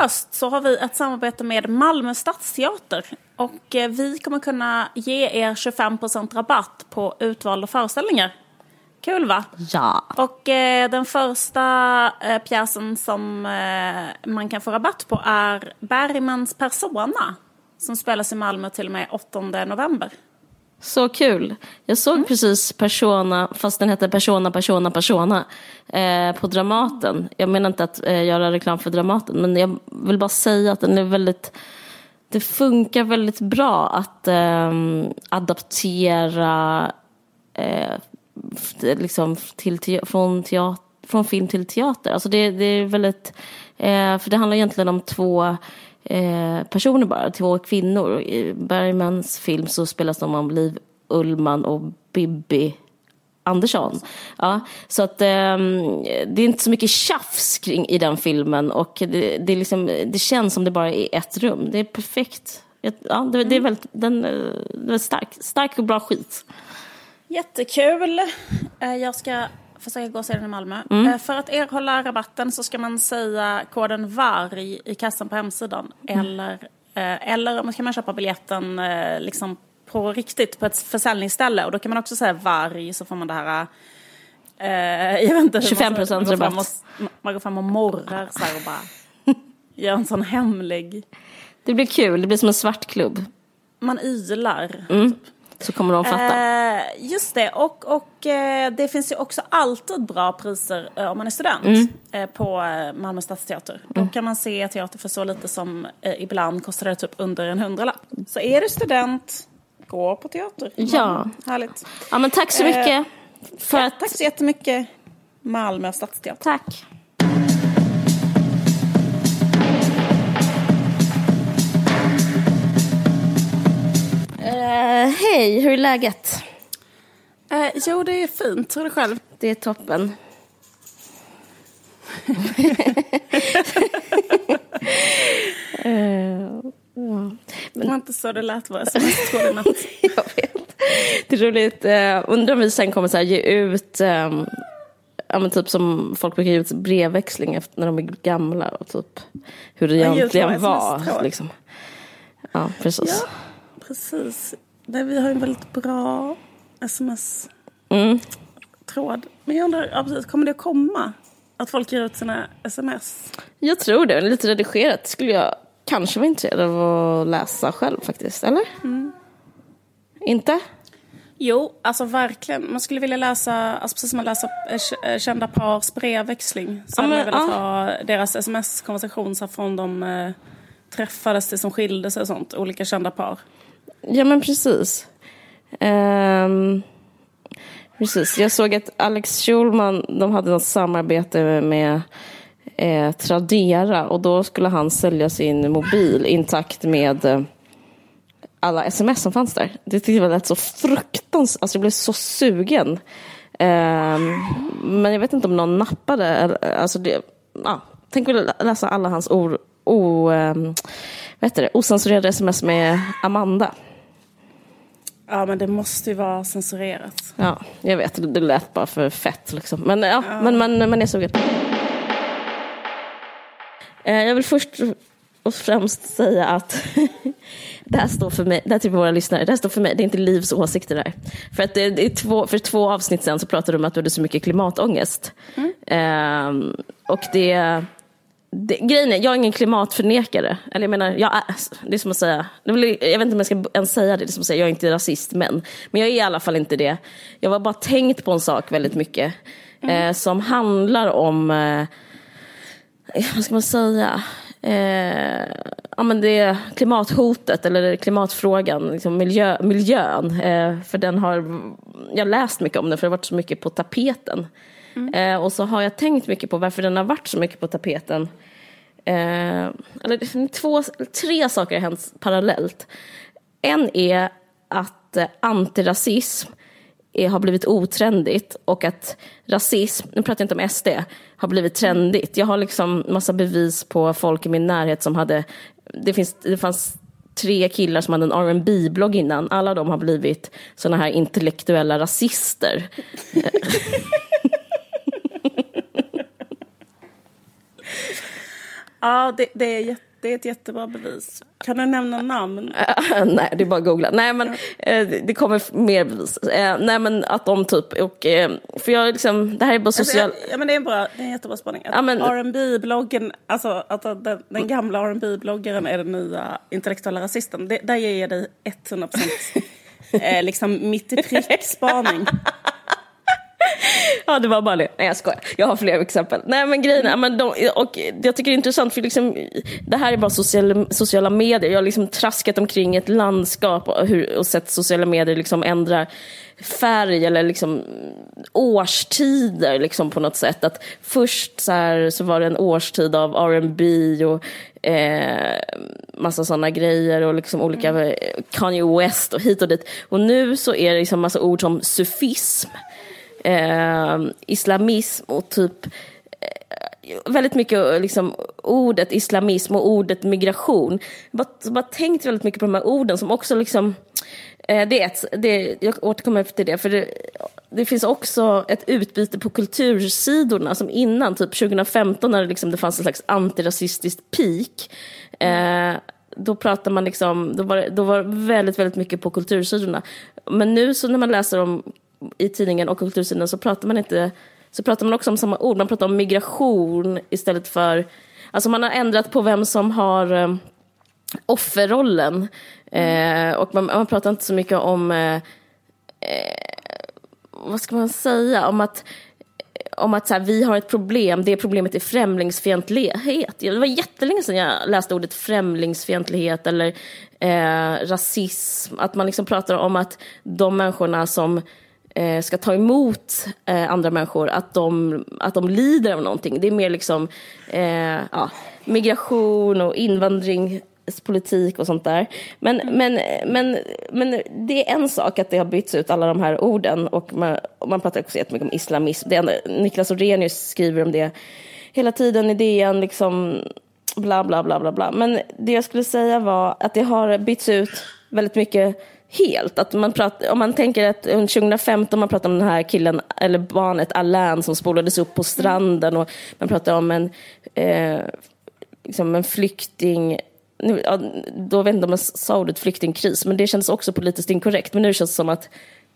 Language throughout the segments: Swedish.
höst så har vi ett samarbete med Malmö stadsteater. Och eh, vi kommer kunna ge er 25% rabatt på utvalda föreställningar. Kul va? Ja. Och eh, den första eh, pjäsen som eh, man kan få rabatt på är Bergmans Persona. Som spelas i Malmö till och med 8 november. Så kul. Jag såg precis Persona, fast den heter Persona, Persona, Persona, eh, på Dramaten. Jag menar inte att eh, göra reklam för Dramaten, men jag vill bara säga att den är väldigt... Det funkar väldigt bra att eh, adaptera eh, liksom till, te- från, teater, från film till teater. Alltså det, det är väldigt... Eh, för det handlar egentligen om två eh, personer bara, två kvinnor. I Bergmans film så spelas de om Liv Ullman och Bibi Andersson. Ja, så att ehm, det är inte så mycket tjafs kring i den filmen och det, det, är liksom, det känns som det bara är ett rum. Det är perfekt. Ja, det, det är väldigt, den, eh, den är stark, stark och bra skit. Jättekul! Eh, Jag ska försöka gå och se den i Malmö. Eh, För att erhålla rabatten så ska man säga koden VARG i kassan på hemsidan. Eller, eh, eller om man köpa biljetten eh, liksom på riktigt på ett försäljningsställe. Och då kan man också säga VARG så får man det här... jag vet inte, hur man- 25% man går fram rabatt. och- Man går fram och morrar så här och bara gör en sån hemlig... Det blir kul, det blir som en svart klubb. Man ylar. Så kommer de fatta. Eh, just det, och, och eh, det finns ju också alltid bra priser eh, om man är student Mm. eh, på eh, Malmö stadsteater. Då kan man se teater för så lite som eh, ibland kostar det typ under en hundralapp. Så är du student, gå på teater. Ja. Härligt. Ja, men tack så mycket. för att, Tack så jättemycket Malmö stadsteater. tack. Hej, hur är läget? Eh, jo, det är fint. Hur är det själv? Det är toppen. Eh, Det var inte så det lät vara sms tror natt. jag vet. Det är roligt. Eh, undrar om vi sen kommer så här ge ut, eh, ja, men typ som folk brukar ge ut brevväxling efter, när de är gamla och typ hur det Ja, egentligen var. Liksom. Ja, precis. Ja, precis. Nej, vi har en väldigt bra sms Mm. tråd. Men jag undrar, ja, precis, kommer det att komma? Att folk ger ut sina sms? Jag tror det. Lite redigerat skulle jag kanske vara intresserad av att läsa själv faktiskt. Eller? Mm. Inte? Jo, alltså verkligen. Man skulle vilja läsa, alltså precis som man läser eh, eh, kända pars brevväxling. Så Ja, hade man velat ja. ha deras sms-konversation från de eh, träffades till som skilde sig och sånt. Olika kända par. Ja, men precis. Um, precis. Jag såg att Alex Schulman, de hade något samarbete med eh, Tradera och då skulle han sälja sin mobil intakt med eh, alla sms som fanns där. Det tyckte jag lät så fruktansvärt, alltså jag blev så sugen. Ehm, men jag vet inte om någon nappade. Alltså det, ah, tänk att läsa alla hans or, o, ehm, vad heter det, osensurerade sms med Amanda. Ja, men det måste ju vara censurerat. Ja, jag vet. Det lät bara för fett liksom. Men ja, men man, man är sugen. Eh, Jag vill först och främst säga att det här står för mig, det här till våra lyssnare, det här står för mig, det är inte Livs åsikter där. För att det, det är två, för två avsnitt sen så pratade du om att du hade så mycket klimatångest. Ehm, och det, det, grejen är, jag är ingen klimatförnekare. Eller jag menar, jag är, det är som att säga, jag vet inte om jag ska ens säga det, det är som att säga, jag är inte rasist, men, men jag är i alla fall inte det. Jag har bara tänkt på en sak väldigt mycket. Eh, som handlar om, eh, vad ska man säga, eh, ja, men det är klimathotet eller klimatfrågan, liksom miljö, miljön. Eh, för den har, jag har läst mycket om den för det har varit så mycket på tapeten. Eh, och så har jag tänkt mycket på varför den har varit så mycket på tapeten. Eh, eller, två, tre saker har hänt parallellt. En är att eh, antirasism är, har blivit otrendigt och att rasism, nu pratar jag inte om SD, har blivit trendigt. Jag har liksom massa bevis på folk i min närhet som hade, det, finns, det fanns tre killar som hade en rb blogg innan. Alla de har blivit såna här intellektuella rasister. Ja, det, det, är, det är ett jättebra bevis. Kan du nämna namn? nej, det är bara att googla. Nej, men eh, det kommer mer bevis. Eh, nej, men att de typ, och, eh, för jag liksom, det här är bara social... Alltså, ja, men det är en bra, det är en jättebra spaning. Ja, men- R&B bloggen alltså att den, den gamla rb bloggaren är den nya intellektuella rasisten. Det, där ger jag dig 100% eh, liksom mitt i prick-spaning. Ja, det var bara det. Nej, jag skojar. Jag har fler exempel. Nej, men grejen men de, och jag tycker det är intressant för liksom, det här är bara sociala, sociala medier. Jag har liksom traskat omkring ett landskap och, hur, och sett sociala medier liksom ändra färg eller liksom årstider liksom på något sätt. Att först så, här, så var det en årstid av R&B och eh, massa sådana grejer och liksom olika Kanye West och hit och dit. Och nu så är det liksom massa ord som sufism eh, islamism och typ eh, väldigt mycket liksom, ordet islamism och ordet migration. Jag har bara tänkt väldigt mycket på de här orden som också liksom eh, det är ett, det, jag återkommer till det, för det, det finns också ett utbyte på kultursidorna som innan, typ 2015 när det, liksom, det fanns en slags antirasistiskt peak. Eh, då pratar man liksom, då var, det- då var det väldigt, väldigt mycket på kultursidorna. Men nu så när man läser om i tidningen och kultursidan så pratar man inte, så pratar man också om samma ord, man pratar om migration istället för, alltså man har ändrat på vem som har eh, offerrollen. Eh, och man, man pratar inte så mycket om, eh, eh, vad ska man säga, om att om att så här, vi har ett problem, det problemet är främlingsfientlighet. Det var jättelänge sedan jag läste ordet främlingsfientlighet eller eh, rasism. Att man liksom pratar om att de människorna som eh, ska ta emot eh, andra människor, att de, att de lider av någonting. Det är mer liksom eh, ja, migration och invandringspolitik och sånt där. Men, men, men, men det är en sak att det har bytts ut alla de här orden och man, och man pratar också jättemycket om islamism. Det enda, Niklas Orrenius skriver om det hela tiden i DN, liksom bla bla bla bla bla. Men det jag skulle säga var att det har bytts ut väldigt mycket helt. Att man pratar, om man tänker att 2015 man pratar om den här killen, eller barnet Alain som spolades upp på stranden och man pratar om en, eh, liksom en flykting nu, ja, då vet jag inte om jag sa ordet flyktingkris, men det kändes också politiskt inkorrekt. Men nu känns det som att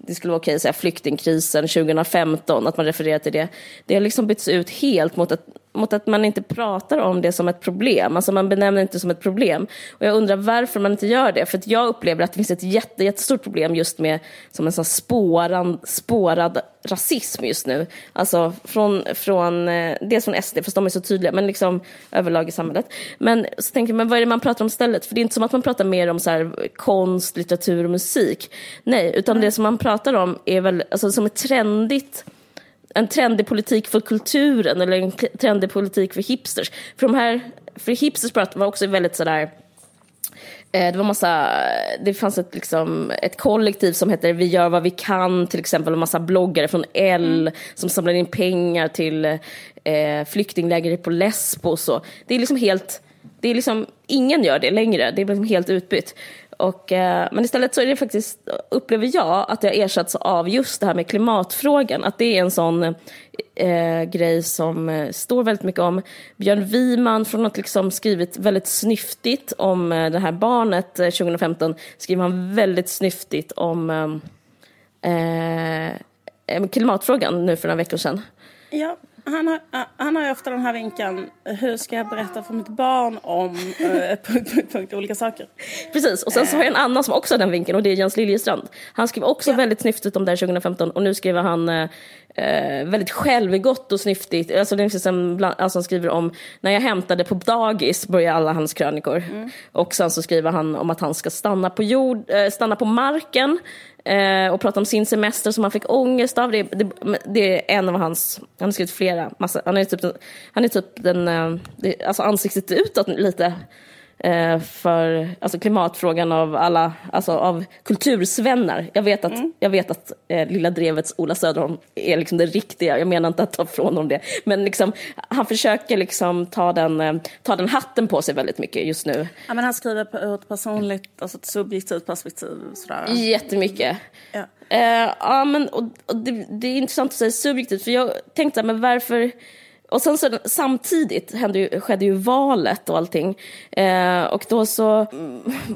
det skulle vara okej att säga flyktingkrisen 2015, att man refererar till det. Det har liksom bytts ut helt mot att, mot att man inte pratar om det som ett problem. Alltså man benämner det inte som ett problem. Och jag undrar varför man inte gör det. För att jag upplever att det finns ett jätte, jättestort problem just med som en sån spåran, spårad rasism just nu. Alltså från, från, eh, dels från SD, fast de är så tydliga, men liksom överlag i samhället. Men så tänker men vad är det man pratar om istället? För det är inte som att man pratar mer om så här, konst, litteratur och musik. Nej, utan det som man pratar om är väl, alltså som är trendigt, en trendig politik för kulturen eller en trendig politik för hipsters. För de här, för hipsters var också väldigt sådär, Eh, Det var massa, det fanns ett, liksom, ett kollektiv som heter Vi gör vad vi kan, till exempel en massa bloggare från L som samlar in pengar till eh, flyktingläger på Lesbos. Och det är liksom helt, det är liksom, ingen gör det längre, det är liksom helt utbytt. Och, eh, men istället så är det faktiskt, upplever jag, att det har ersatts av just det här med klimatfrågan. Att det är en sån eh, grej som eh, står väldigt mycket om. Björn Wiman från att liksom skrivit väldigt snyftigt om eh, det här barnet eh, 2015 skriver han väldigt snyftigt om eh, eh, klimatfrågan nu för några veckor sedan. Ja, han har, han har ju ofta den här vinkeln, hur ska jag berätta för mitt barn om eh, punkt, punkt, punkt, olika saker. Precis, och sen så har jag en annan som också har den vinkeln och det är Jens Liljestrand. Han skrev också Ja. väldigt snyftigt om det här 2015 och nu skriver han eh, eh, väldigt självgott och snyftigt. Alltså, det finns en bland, alltså han skriver om när jag hämtade på dagis, börjar alla hans krönikor. Och sen så skriver han om att han ska stanna på, jord, eh, stanna på marken eh, Eh, och prata om sin semester som han fick ångest av. Det, det, det är en av hans, han har skrivit flera, massa, han är typ, han är typ den, eh, alltså ansiktet utåt lite för alltså klimatfrågan av alla, alltså av kultursvänner. Jag vet att, jag vet att eh, Lilla Drevets Ola Söderholm är liksom det riktiga, jag menar inte att ta ifrån honom det, men liksom, han försöker liksom ta den, eh, ta den hatten på sig väldigt mycket just nu. Ja, men han skriver på ett personligt, alltså ett subjektivt perspektiv. Sådär. Jättemycket. Ja. Eh, ja, men och, och det, det är intressant att säga subjektivt, för jag tänkte, men varför och sen så samtidigt hände ju, skedde ju valet och allting. Eh, och då så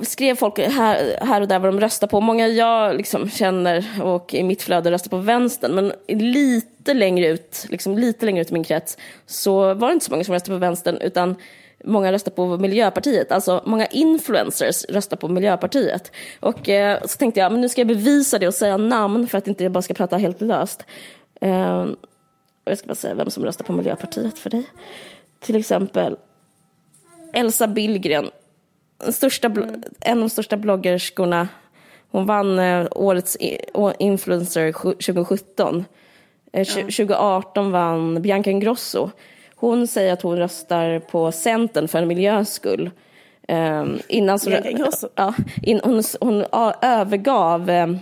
skrev folk här, här och där vad de röstar på. Många jag liksom känner och i mitt flöde röstar på vänstern. Men lite längre ut, liksom lite längre ut i min krets så var det inte så många som röstade på vänstern utan många röstar på Miljöpartiet. Alltså många influencers röstar på Miljöpartiet. Och eh, så tänkte jag, men nu ska jag bevisa det och säga namn för att inte jag bara ska prata helt löst. Eh, jag ska bara säga vem som röstar på Miljöpartiet för dig. Till exempel Elsa Billgren, största, mm. en av de största bloggerskorna. Hon vann eh, årets influencer 2017. Eh, 2018 vann Bianca Ingrosso. Hon säger att hon röstar på Centern för en miljös skull. Um, innan så, ja, in, hon, hon övergav um,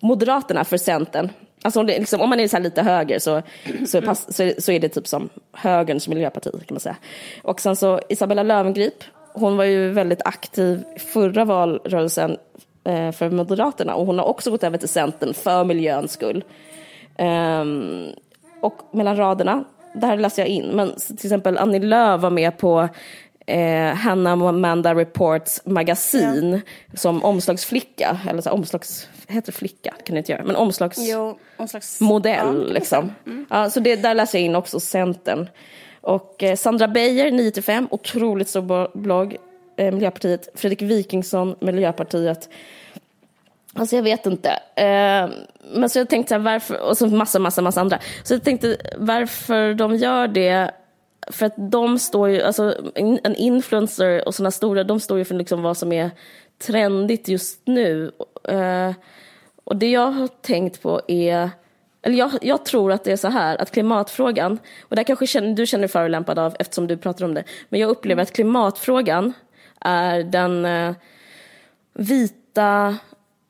Moderaterna för Centern. Alltså liksom, om man är så lite höger så, så, pass, så, så, är det typ som högerns miljöparti kan man säga. Och sen så Isabella Löwengrip, hon var ju väldigt aktiv förra valrörelsen eh, för Moderaterna och hon har också gått över till Centern för miljöns skull. Um, och mellan raderna där läste jag in. Men till exempel Annie Lööf var med på eh, Hanna Amanda Reports magasin ja. som omslagsflicka, eller så omslags, heter flicka? kan det inte göra, men omslagsmodell. Ja, liksom. Mm. Ja, så det, där läser jag in också Centern. Och eh, Sandra Beijer, 9-5, otroligt stor blogg, eh, Miljöpartiet. Fredrik Wikingsson, Miljöpartiet. Alltså jag vet inte. Eh, men så jag tänkte så här, varför, och så massa, massa, massa andra. Så jag tänkte varför de gör det. För att de står ju, alltså en influencer och sådana stora, de står ju för liksom vad som är trendigt just nu. Eh, och det jag har tänkt på är, eller jag, jag, tror att det är så här, att klimatfrågan, och det kanske känner, du känner dig förolämpad av eftersom du pratar om det, men jag upplever att klimatfrågan är den eh, vita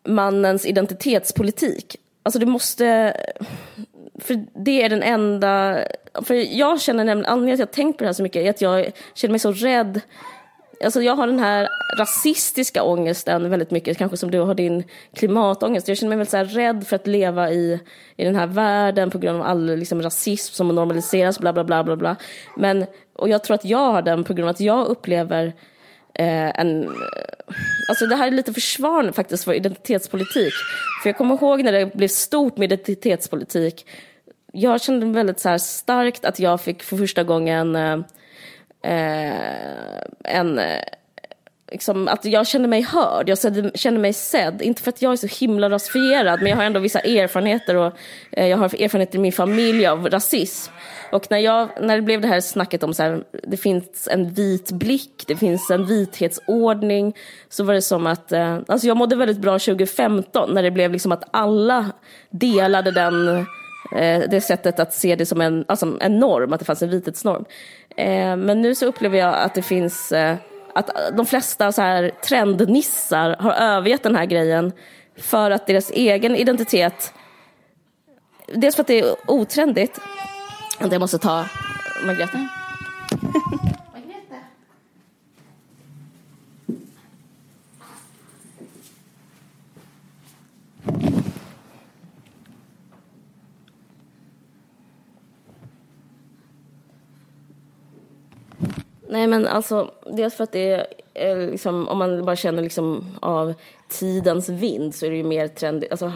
mannens identitetspolitik. Alltså det måste... För det är den enda... För jag känner nämligen, anledningen till att jag tänkt på det här så mycket är att jag känner mig så rädd. Alltså jag har den här rasistiska ångesten väldigt mycket, kanske som du har din klimatångest. Jag känner mig väldigt så rädd för att leva i, i den här världen på grund av all liksom, rasism som normaliseras, bla bla bla bla bla. Men, och jag tror att jag har den på grund av att jag upplever eh, en... Alltså det här är lite försvar faktiskt för identitetspolitik. För jag kommer ihåg när det blev stort med identitetspolitik. Jag kände väldigt så starkt att jag fick för första gången eh, eh, en eh, liksom, att jag känner mig hörd, jag känner mig sedd. Inte för att jag är så himla rasifierad, men jag har ändå vissa erfarenheter och eh, jag har erfarenheter i min familj av rasism. Och när, jag, när det blev det här snacket om så här, det finns en vit blick, det finns en vithetsordning, så var det som att, eh, alltså jag mådde väldigt bra 2015 när det blev liksom att alla delade den Eh, det sättet att se det som en, alltså en norm, att det fanns en vithetsnorm. Eh, men nu så upplever jag att det finns eh, att de flesta så här trendnissar har övergett den här grejen för att deras egen identitet, dels för att det är otrendigt, det måste ta Margrethe. Nej men alltså, dels för att det är liksom, om man bara känner liksom av tidens vind så är det ju mer trendigt, alltså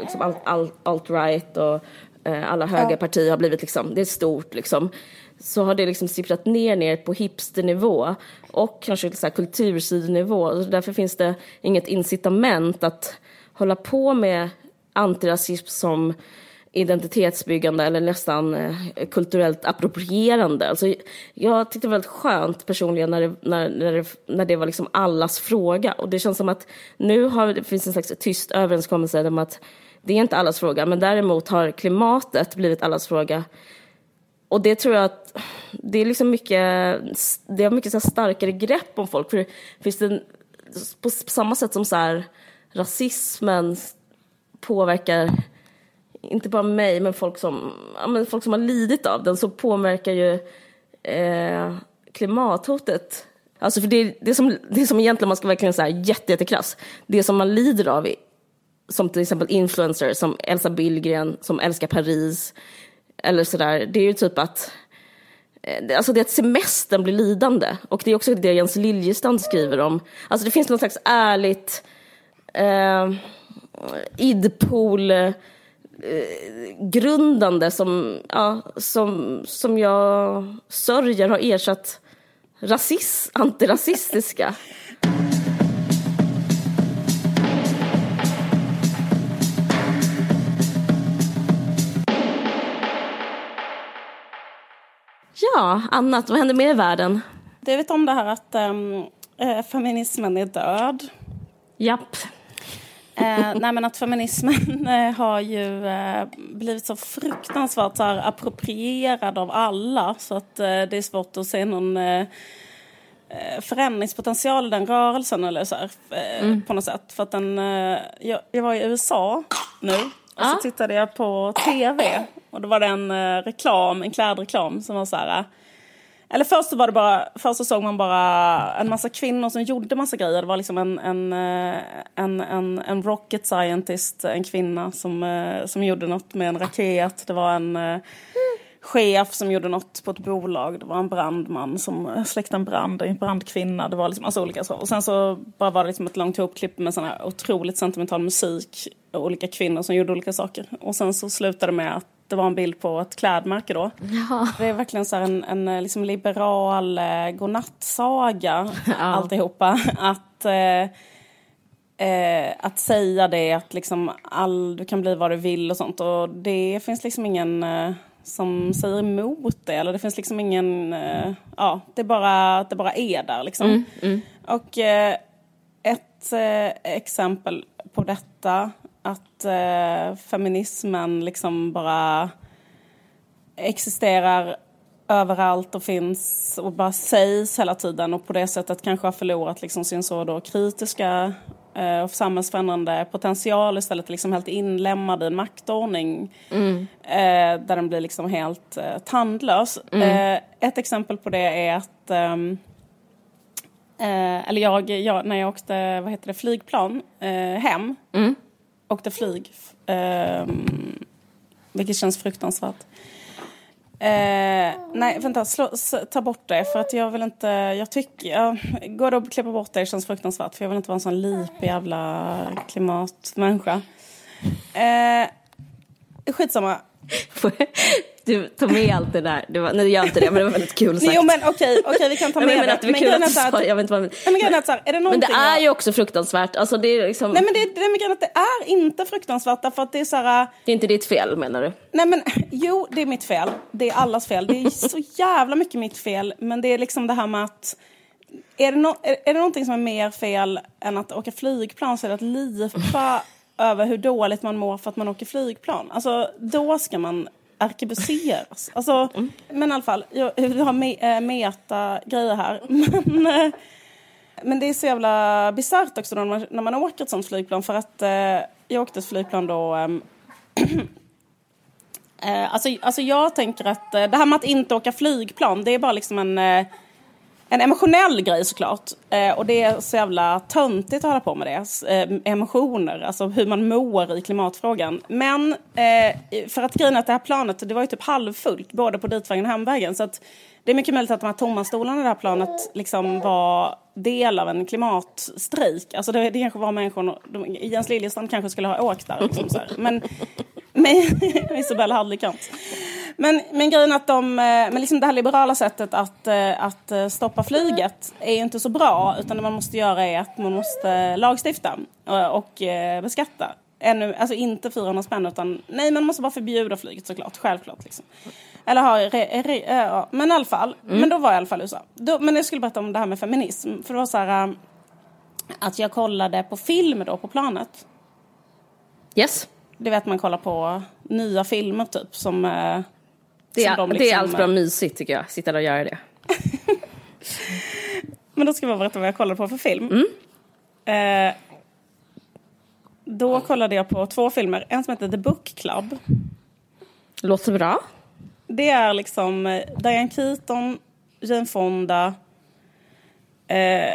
liksom alt, alt-right och eh, alla högerpartier har blivit liksom, det är stort liksom. Så har det liksom sipprat ner ner på hipsternivå och kanske så här kultursidnivå. Därför finns det inget incitament att hålla på med antirasism som identitetsbyggande eller nästan eh, kulturellt approprierande. Alltså, jag tyckte det var väldigt skönt personligen när det, när, när det, när det var liksom allas fråga. Och det känns som att nu har, det finns en slags tyst överenskommelse om att det är inte allas fråga, men däremot har klimatet blivit allas fråga. Och det tror jag att det är liksom mycket, det har mycket så starkare grepp om folk. För finns det, på samma sätt som så här, rasismen påverkar inte bara mig, men folk som, ja, men folk som har lidit av den, så påverkar ju eh, klimathotet. Alltså för det, det, som, det som egentligen man ska verkligen säga jätte, jättekrass, det som man lider av, som till exempel influencers som Elsa Billgren, som älskar Paris, eller sådär, det är ju typ att eh, Alltså det att semestern blir lidande. Och det är också det Jens Liljestrand skriver om. Alltså det finns någon slags ärligt eh, idpol eh, eh, grundande som, ja, som, som jag sörjer har ersatt rasism, antirasistiska. Ja, annat. Vad händer mer i världen? Du vet om det här att um, feminismen är död? Japp. Eh, nej men att feminismen eh, har ju eh, blivit så fruktansvärt så här, approprierad av alla så att eh, det är svårt att se någon eh, eh förändringspotential i den rörelsen eller så här, mm. på något sätt. För att den, jag, jag, var i USA nu och så tittade jag på tv och då var det en reklam, en klädreklam som var så här eller först så var det bara, först så såg man bara en massa kvinnor som gjorde massa grejer. Det var liksom en, en, eh, en, en, en rocket scientist, en kvinna som, eh, som gjorde något med en raket. Det var en mm. chef som gjorde något på ett bolag. Det var en brandman som släckte en brand, en brandkvinna. Det var liksom massa olika saker. Och sen så bara var det liksom ett långt hopklipp med sån här otroligt sentimental musik. Och olika kvinnor som gjorde olika saker. Och sen så slutade det med att det var en bild på ett klädmärke då. Ja. Det är verkligen så en, en eh, liksom liberal eh, godnattsaga ja. alltihopa. Att, eh, eh, att säga det att liksom all, du kan bli vad du vill och sånt. Och det finns liksom ingen eh, som säger emot det. Eller det finns liksom ingen, eh, ja det bara, det bara är där liksom. Mm, mm. Och eh, ett exempel på detta att eh, feminismen liksom bara existerar överallt och finns och bara sägs hela tiden och på det sättet kanske har förlorat liksom sin så då kritiska eh, och samhällsförändrande potential istället liksom helt inlämnad i en maktordning mm. eh, där den blir liksom helt eh, tandlös. Mm. Eh, ett exempel på det är att ehm, eh, eller jag, jag, när jag åkte vad heter det, flygplan eh, hem mm åkte flyg. Eh, vilket känns fruktansvärt. Eh, nej, vänta, slå, ta bort det för att jag vill inte, jag tycker, Ja, går det att klippa bort det, det känns fruktansvärt för jag vill inte vara en sån lipig jävla klimatmänniska. Eh, skitsamma. Du tar med allt det där. Det var, nej, jag gör inte det, men det var väldigt kul sagt. Jo, men okej, okej, vi kan ta med men, det. Att det men är så att, jag vet inte vad, men, så här, är det men det är ju också fruktansvärt. Alltså, det är liksom... Nej, men det, det, det, att det är inte fruktansvärt därför att det är så här... Det är inte ditt fel menar du? Nej, men jo, det är mitt fel. Det är allas fel. Det är så jävla mycket mitt fel. Men det är liksom det här med att är det, no är, är det någonting som är mer fel än att åka flygplan så är det att lipa över hur dåligt man mår för att man åker flygplan. Alltså, då ska man arkebuseras. Alltså, mm. Men i alla fall, jag, vi har me, äh, meta-grejer här. Men, äh, men det är så jävla bisarrt också när man, när man åker ett sånt flygplan för att äh, jag åkte ett flygplan då ähm, alltså, alltså jag tänker att det här med att inte åka flygplan det är bara liksom en en emotionell grej såklart. Eh, och det är så jävla töntigt att hålla på med det. Eh, emotioner, alltså hur man mår i klimatfrågan. Men eh, för att grejen att det här planet, det var ju typ halvfullt både på ditvägen och hemvägen. Så att det är mycket möjligt att de här tomma stolarna i det här planet liksom var del av en klimatstrejk. Alltså det, det kanske var människor, de, Jens Liljestrand kanske skulle ha åkt där. Liksom så här. Men, men Isabella Hadley-Kant. Men, men grejen att de, eh, men liksom det här liberala sättet att, eh, att eh, stoppa flyget är ju inte så bra. Utan det man måste göra är att man måste lagstifta och beskatta. Ännu, alltså inte 400 spänn utan nej man måste bara förbjuda flyget såklart, självklart. Liksom. Eller ha, re, re, ja, men i alla fall, mm. men då var jag i alla fall i USA. Då, men jag skulle berätta om det här med feminism. För det var så här att jag kollade på film då på planet. Yes. Det vet man kollar på nya filmer typ som det är, de liksom, det är allt bra mysigt tycker jag, sitta där och göra det. Men då ska jag berätta vad jag kollade på för film. Mm. Eh, då kollade jag på två filmer. En som heter The Book Club. Låter bra. Det är liksom eh, Diane Keaton, Jane Fonda. Eh,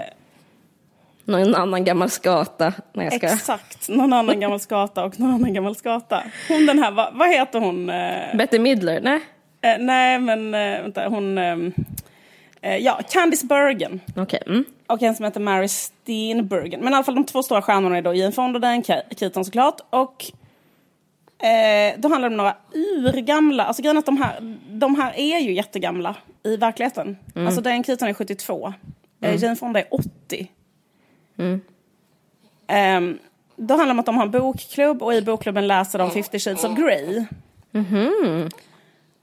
någon annan gammal skata. Nej, jag ska. Exakt, någon annan gammal skata och någon annan gammal skata. Hon den här, vad, vad heter hon? Eh? Betty Midler? Nej. Eh, nej, men eh, vänta, hon... ehm, eh, ja, Candice Bergen. Okej. Mm. Och en som heter Mary Steenburgen. Men i alla fall de två stora stjärnorna är då Jane Fonda och Diane Keaton såklart. Och eh, då handlar det om några urgamla, alltså grejen är att de här, de här är ju jättegamla i verkligheten. Alltså Diane Keaton är 72. Eh, Jane Fonda är 80. Ehm, då handlar det om att de har en bokklubb och i bokklubben läser de 50 shades of Grey.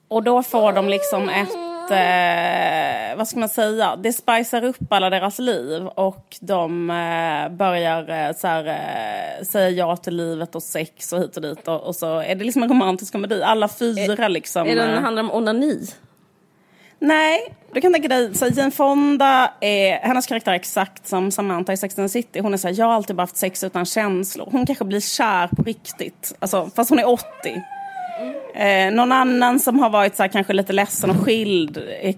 Och då får de liksom ett, eh, vad ska man säga, det spicar upp alla deras liv och de eh, börjar eh, så här, eh, säga ja till livet och sex och hit och dit och, och så är det liksom en romantisk komedi. Alla fyra liksom. Är den, eh, handlar om onani? Nej, du kan tänka dig, så Jane Fonda, är, hennes karaktär är exakt som Samantha i Sex and City. Hon är så här, jag har alltid bara haft sex utan känslor. Hon kanske blir kär på riktigt, alltså, fast hon är 80. Eh, någon annan som har varit så här, kanske lite ledsen och skild, eh,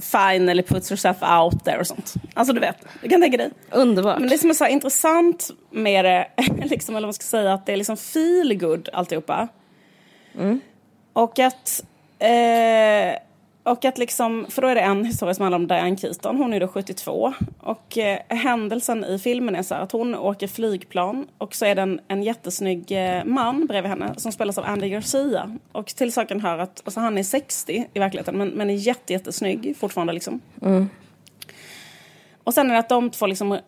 fine eller puts herself out there och sånt. Alltså du vet, du kan tänka dig. Underbart. Men det som är så här intressant med det, liksom, eller vad man ska säga, att det är liksom feel good alltihopa. Och att, eh, och att liksom, för då är det en historia som handlar om Diane Keaton, hon är då 72. Och eh, händelsen i filmen är så här att hon åker flygplan och så är det en, en jättesnygg eh, man bredvid henne som spelas av Andy Garcia. Och till saken hör att alltså, han är 60 i verkligheten men, men är jätte, jättesnygg fortfarande liksom. Och sen är det att de två liksom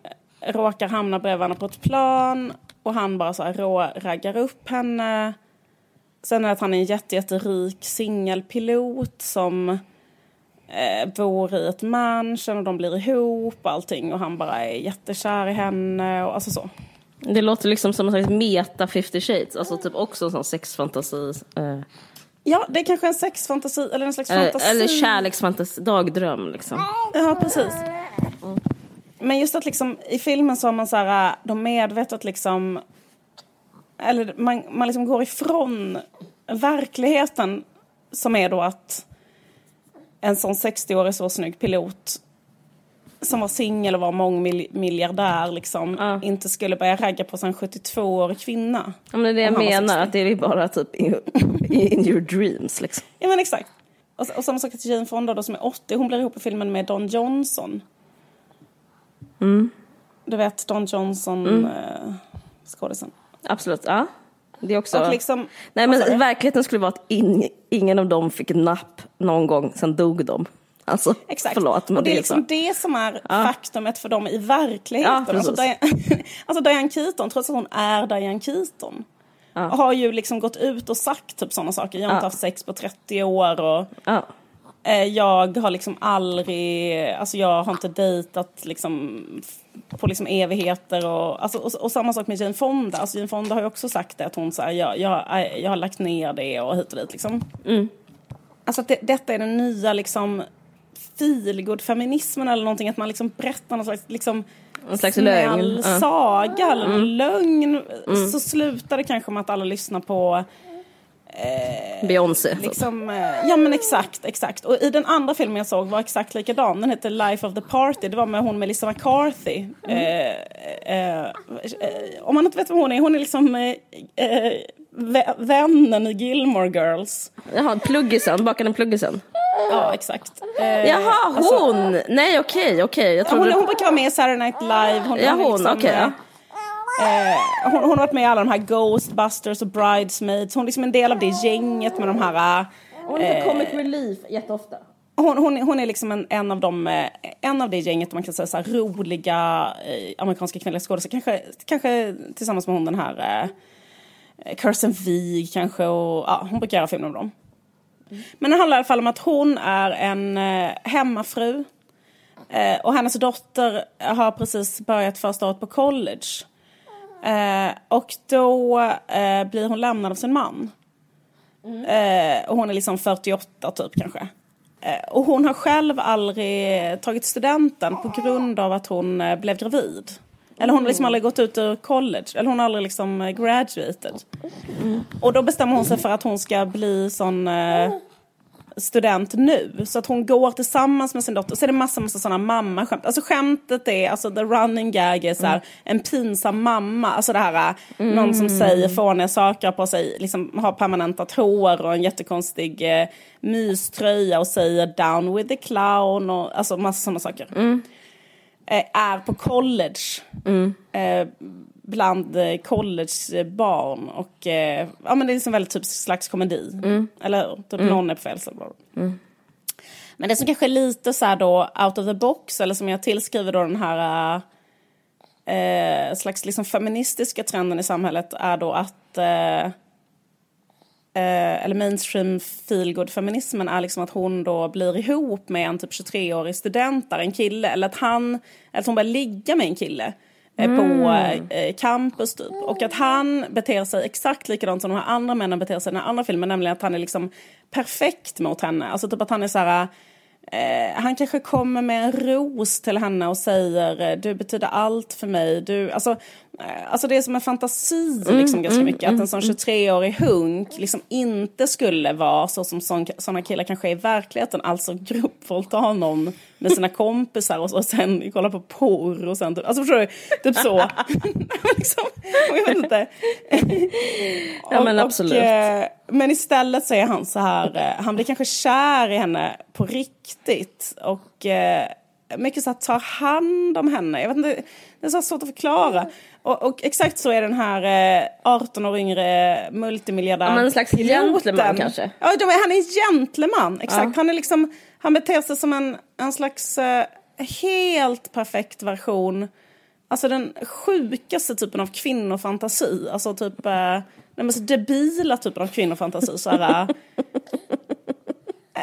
råkar hamna bredvid varandra på ett plan och han bara så här rå-raggar upp henne. Sen är att han är en jätte, jätterik singelpilot som eh, bor i ett mansion och de blir ihop och allting och han bara är jättekär i henne och alltså så. Det låter liksom som en slags meta 50 shades, alltså typ också en sån sexfantasi. Eh, Ja, det är kanske en sexfantasi eller en slags eller, fantasi. eller kärleksfantasi, dagdröm liksom. Ja, precis. Men just att liksom i filmen så har man så här, de medvetet liksom, eller man, man liksom går ifrån verkligheten som är då att en sån 60-årig så snygg pilot som var singel och var mångmiljardär liksom, Ja. inte skulle börja ragga på en 72-årig kvinna. Ja, men det är det jag menar, 60. att det är bara typ in, in your dreams liksom. Ja men exakt. Och, och samma sak till Jane Fonda då som är 80, hon blir ihop i filmen med Don Johnson. Du vet Don Johnson, eh, skådisen. Absolut, ja. Det är också... Och liksom, Nej men verkligheten skulle vara att in, ingen av dem fick napp någon gång, sen dog de. Alltså, Exakt. förlåt och det är så. liksom det som är faktumet för dem i verkligheten. Ja, alltså. Diane, alltså Diane Keaton, trots att hon är Diane Keaton, har ju liksom gått ut och sagt typ sådana saker. Jag har inte Ja. haft sex på 30 år och Ja. Jag har liksom aldrig, alltså jag har inte dejtat liksom på liksom evigheter och, alltså, och, och samma sak med Jane Fonda. Alltså Jane Fonda har ju också sagt det att hon säger jag, jag, jag har lagt ner det och hit och dit liksom. Alltså att det, detta är den nya liksom feelgood-feminismen eller någonting, att man liksom berättar någon slags liksom En slags snäll lögn. Saga eller lögn. Så slutar det kanske med att alla lyssnar på Beyoncé. typ. Liksom, eh, ja men exakt, exakt. Och i den andra filmen jag såg var exakt likadan. Den heter Life of the Party. Det var med hon Melissa McCarthy. Eh, eh, eh, om man inte vet vem hon är, hon är liksom eh, eh, vä- vännen i Gilmore Girls. Jaha, pluggisen, bakade en pluggisen. Ja, exakt. Eh, Jaha, hon! Nej okej, okej. Jag ja, trodde... hon, hon brukar vara med i Saturday Night Live. Hon, Ja, hon, okej, eh, eh, hon, hon har varit med i alla de här Ghostbusters och Bridesmaids. Hon är liksom en del av det gänget med de här... Hon är på comic relief jätteofta. Hon, hon, är- hon är liksom en, en, av de, eh, en av det gänget, man kan säga så här, roliga eh, amerikanska kvinnliga skådespelare. Kanske, kanske tillsammans med hon den här eh, Kirsten Wiig kanske. Och, ja, hon brukar göra filmer om dem. Men det handlar i alla fall om att hon är en eh, hemmafru. Eh, och hennes dotter har precis börjat första året på college. Eh, och då eh, blir hon lämnad av sin man. Eh, och hon är liksom 48 typ kanske. Eh, och hon har själv aldrig tagit studenten på grund av att hon eh, blev gravid. Eller hon har liksom aldrig gått ut ur college. Eller hon har aldrig liksom eh, graduated. Och då bestämmer hon sig för att hon ska bli sån... Student nu. Så att hon går tillsammans med sin dotter. Så är det massa, massa sådana mammaskämt. Alltså skämtet är, alltså the running gag är så här, mm. en pinsam mamma. Alltså det här, mm. någon som säger fåniga saker på sig, liksom har permanenta tår och en jättekonstig eh, myströja och säger down with the clown och alltså massa sådana saker. Mm. Eh, är på college. Mm. Eh, bland eh, collegebarn. Och eh, ja, men det är liksom väldigt typ slags komedi. Mm. Eller hur? Typ mm. någon är på fel mm. Men det som kanske är lite så här då out of the box, eller som jag tillskriver då den här eh, slags liksom feministiska trenden i samhället är då att eh, eh eller mainstream feelgood feminismen är liksom att hon då blir ihop med en typ 23-årig student, en kille, eller att han, eller att hon börjar ligga med en kille mm. på eh, campus typ. Och att han beter sig exakt likadant som de här andra männen beter sig i den andra filmen. Nämligen att han är liksom perfekt mot henne. Alltså typ att han är så här... Eh, han kanske kommer med en ros till henne och säger eh, du betyder allt för mig. Du, alltså, Eh, alltså det är som en fantasi mm, liksom ganska mm, mycket. Mm, att en sån 23-årig hunk liksom inte skulle vara så som sådana killar kanske är i verkligheten. Alltså gruppvåldta honom med sina kompisar och, och sen kolla på porr och sen typ, alltså förstår du? Typ så. liksom, jag vet inte. ja men absolut. Och, eh, men istället så är han så här, eh, han blir kanske kär i henne på riktigt. Och mycket så här tar hand om henne. Jag vet inte, det är så svårt att förklara. Och, och, exakt så är den här eh, 18 år yngre multimiljardär ja, En slags gentleman kanske? Ja, han är en gentleman. Exakt. Ja. Han, är liksom, han beter sig som en, en slags eh, helt perfekt version. Alltså den sjukaste typen av kvinnofantasi. Alltså typ eh, den mest debila typen av kvinnofantasi. Så här,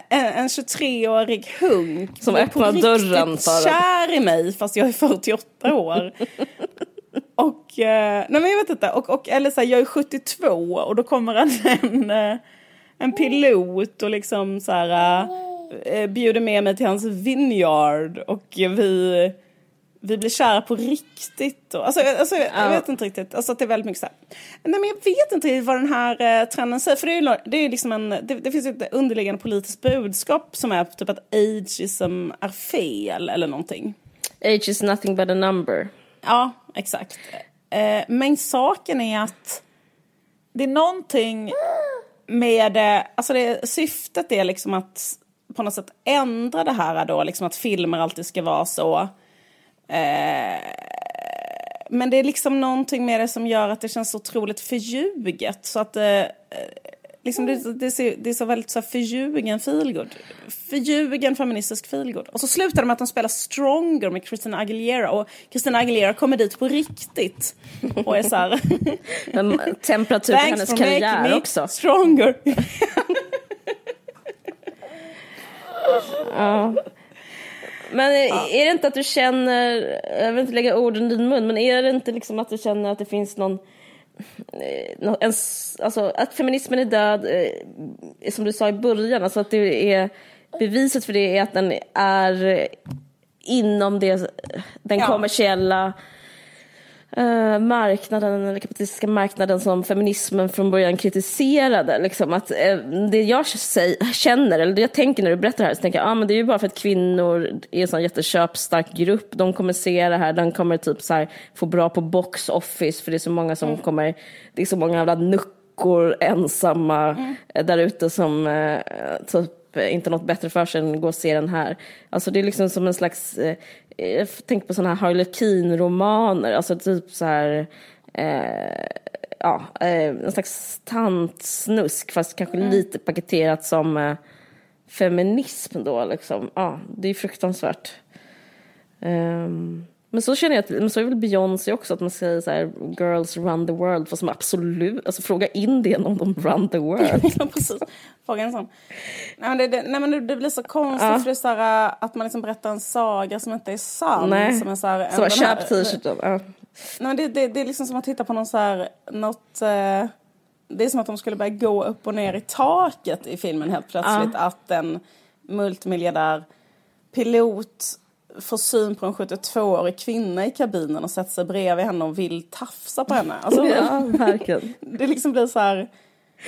en, en 23-årig hunk. Som öppnar dörren för kär i mig fast jag är 48 år. Och, eh, nej men jag vet inte, och, och, eller så här, jag är 72 och då kommer en, en, eh, en pilot och liksom så här äh, bjuder med mig till hans vineyard och vi, vi blir kära på riktigt. Och, alltså, alltså jag, jag vet inte riktigt, alltså att det är väldigt mycket så här. Nej men jag vet inte riktigt vad den här äh, trenden säger, för det är ju det är liksom en, det, det finns ett underliggande politiskt budskap som är typ att ageism är fel eller någonting. Age is nothing but a number. Ja, exakt. Eh, men saken är att det är någonting med det, alltså det, syftet är liksom att på något sätt ändra det här då, liksom att filmer alltid ska vara så. Eh, men det är liksom någonting med det som gör att det känns otroligt förljuget. Så att eh, liksom det, det, ser, det är så väldigt så förljugen feelgood. Förljugen feministisk feelgood. Och så slutar det med att de spelar Stronger med Christina Aguilera. Och Christina Aguilera kommer dit på riktigt. Och är så här... temperatur på hennes karriär också. Stronger. ja. Men är det inte att du känner, jag vill inte lägga orden i din mun, men är det inte liksom att du känner att det finns någon Eh, en, alltså, att feminismen är död, eh, som du sa i början, alltså att det är beviset för det är att den är inom det, den ja. kommersiella uh, marknaden, den kapitalistiska marknaden som feminismen från början kritiserade. Liksom, att, uh, det jag säger, känner, eller det jag tänker när du berättar det här, så tänker jag ah, men det är ju bara för att kvinnor är en sån jätteköpstark grupp. De kommer se det här, de kommer typ så här, få bra på box office, för det är så många som mm. kommer, det är så många jävla nuckor ensamma mm. där ute som uh, typ inte något bättre för sig än att gå och se den här. Alltså det är liksom som en slags jag tänker på sådana här Harlequin-romaner, alltså typ så här, eh, ja, eh, en slags tantsnusk fast kanske mm. lite paketerat som eh, feminism då liksom. Ja, det är fruktansvärt. Um, men så känner jag att, men så är väl Beyoncé också, att man säger så här, girls run the world, fast som absolut, alltså fråga Indien om de run the world. ja, precis. Fråga en sån. Nej men det, det, nej, men det blir så konstigt ja. för det är så här, att man liksom berättar en saga som inte är sann. Nej, som är så här, som köp t-shirten. Ja. Nej, det, det, det är liksom som att titta på någon så här, något, eh, det är som att de skulle börja gå upp och ner i taket i filmen helt plötsligt. Ja. Att en multimiljardär pilot får syn på en 72-årig kvinna i kabinen och sätter sig bredvid henne och vill tafsa på henne. Alltså, ja, verkligen. Det liksom blir så här...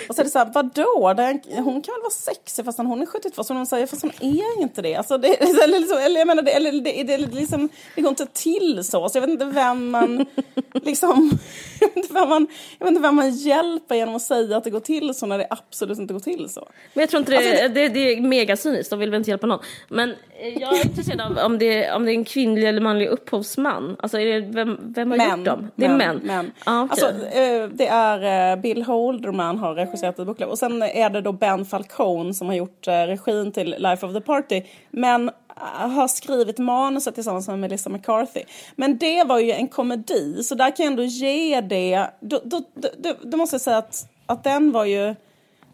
Och så är det så här, vadå? Hon kan väl vara sexig fast hon är 72, så hon säger fast hon är inte det. Alltså det, eller, liksom, eller jag menar, det, eller, det, det, liksom, det går inte till så. Så jag vet inte vem man liksom, jag vet inte vem man, jag vet inte vem man hjälper genom att säga att det går till så när det absolut inte går till så. Men jag tror inte det, alltså, det, det, det är megacyniskt, de vill väl inte hjälpa någon. Men eh, jag är intresserad av om det, om det är en kvinnlig eller manlig upphovsman. Alltså är det, vem, vem har män, gjort dem? Det är män. män. män. Ah, okay. alltså, eh, det är eh, Bill Holderman har Eh, regisserat ett boklov. Och sen är det då Ben Falcone som har gjort eh, regin till Life of the Party. Men eh, har skrivit manuset tillsammans med Melissa McCarthy. Men det var ju en komedi, så där kan jag ändå ge det. Då, då, då, då måste jag säga att, att den var ju...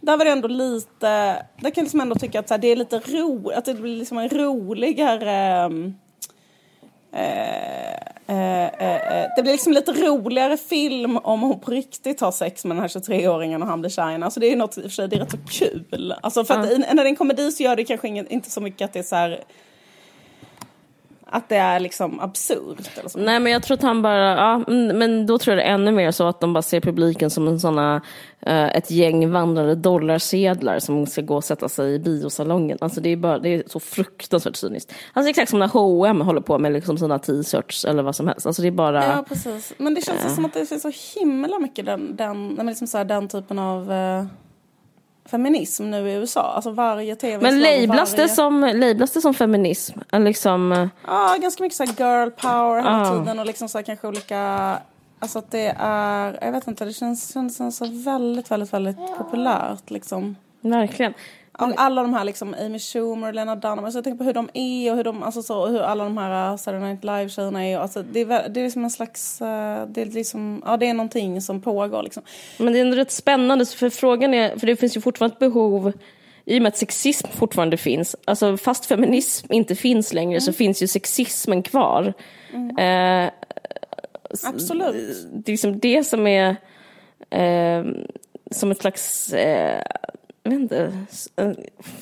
Där var det ändå lite... Där kan jag liksom ändå tycka att så här, det är lite ro, att det blir liksom en roligare... Um, eh, eh, det blir liksom lite roligare film om hon på riktigt har sex med den här 23-åringen och han blir tjejen. Alltså det är något i och för sig, det är rätt så kul. Alltså för att mm. när det är en komedi så gör det kanske inte så mycket att det är så här att det är liksom absurt. Eller så. Nej men jag tror att han bara, ja, mm, men då tror jag det är ännu mer så att de bara ser publiken som en såna, uh, ett gäng vandrande dollarsedlar som ska gå och sätta sig i biosalongen. Alltså det är, bara, det är så fruktansvärt cyniskt. Alltså exakt som när H&M håller på med liksom sina t-shirts eller vad som helst. Alltså det är bara... Ja precis, men det känns uh, som att det finns så himla mycket den, den, liksom så här, den typen av uh feminism nu i USA. Alltså varje tv Men lablas, varje... det som, lablas det som feminism? Liksom... Eh, ja, ganska mycket så girl power hela ah. tiden och liksom så kanske olika... Alltså att det är, jag vet inte, det känns, känns så väldigt, väldigt, väldigt populärt liksom. Verkligen. Alla de här liksom Amy Schumer och Lena Dunham, alltså jag tänker på hur de är och hur de, alltså så, hur alla de här uh, Saturday Night Live-tjejerna är. Alltså det, är, det är liksom en slags, uh, det är liksom, ja det är någonting som pågår liksom. Men det är ändå rätt spännande, för frågan är, för det finns ju fortfarande ett behov i och med att sexism fortfarande finns, alltså fast feminism inte finns längre mm. så finns ju sexismen kvar. Mm. Eh, Absolut. Det är liksom det som är eh, som ett slags eh, jag vet inte,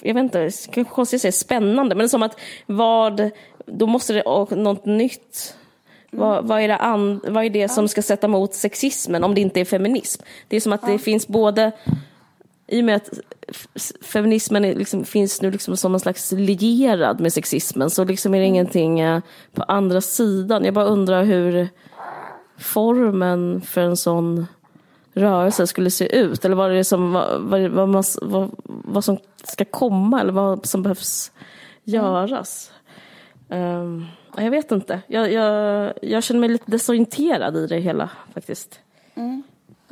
jag vet inte, kanske konstigt att säga spännande, men som att vad, då måste det, och något nytt. Mm. Vad, vad, är det an, vad är det som ska sätta mot sexismen om det inte är feminism? Det är som att det finns både, i och med att feminismen liksom, finns nu liksom som en slags lierad med sexismen så liksom är det mm. ingenting eh, på andra sidan. Jag bara undrar hur formen för en sån rörelse skulle se ut? Eller vad, det som, vad, vad, vad, man, vad, vad som ska komma eller vad som behövs göras? Um, jag vet inte. Jag, jag, jag känner mig lite desorienterad i det hela faktiskt. Mm.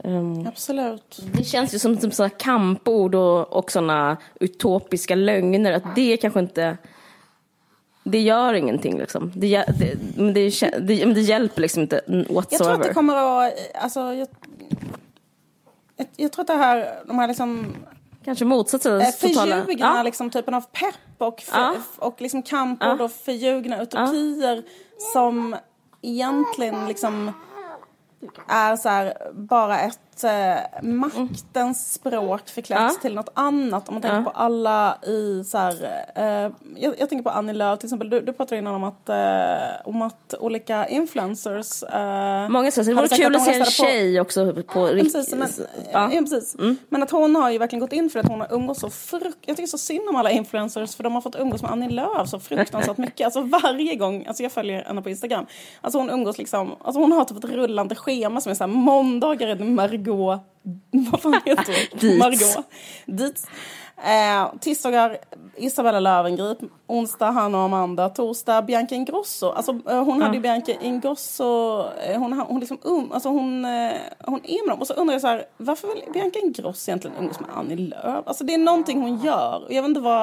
Um, Absolut. Det känns ju som, som sådana kampord och, och sådana utopiska lögner. Att det kanske inte... Det gör ingenting liksom. Det, det, det, det, det hjälper liksom inte whatsoever. Jag tror att det kommer att... Alltså, jag, jag, tror att det här, de här liksom Kanske motsatsen. Eh, förljugna ja. liksom, typen av pepp och, för, ja. och liksom ja. och förljugna utopier ja. som egentligen liksom är så här, bara ett eh, maktens språk förklätt ja. till något annat. Om man tänker ja. på alla i så här, eh, jag, jag, tänker på Annie Lööf till exempel. Du, du pratade innan om att, eh, om att olika influencers. Eh, Många säger det vore kul att se en tjej på, också på riktigt. Men, ja. precis. Mm. men att hon har ju verkligen gått in för att hon har umgås så frukt... Jag tycker så synd om alla influencers för de har fått umgås med Annie Lööf så fruktansvärt mycket. Alltså varje gång, alltså jag följer henne på Instagram. Alltså hon umgås liksom, alltså hon har typ ett rullande schema som är så här måndagar är det Margot Margot, vad fan heter hon? Margot. Dietz. Eh, tisdagar Isabella Löwengrip, onsdag Hanna och Amanda, torsdag Bianca Ingrosso. Alltså eh, hon hade ju Bianca Ingrosso, eh, hon, hon liksom um, alltså hon, eh, hon är med dem. Och så undrar jag så här, varför vill Bianca Ingrosso egentligen umgås med Annie Lööf? Alltså det är någonting hon gör. Jag vet inte vad,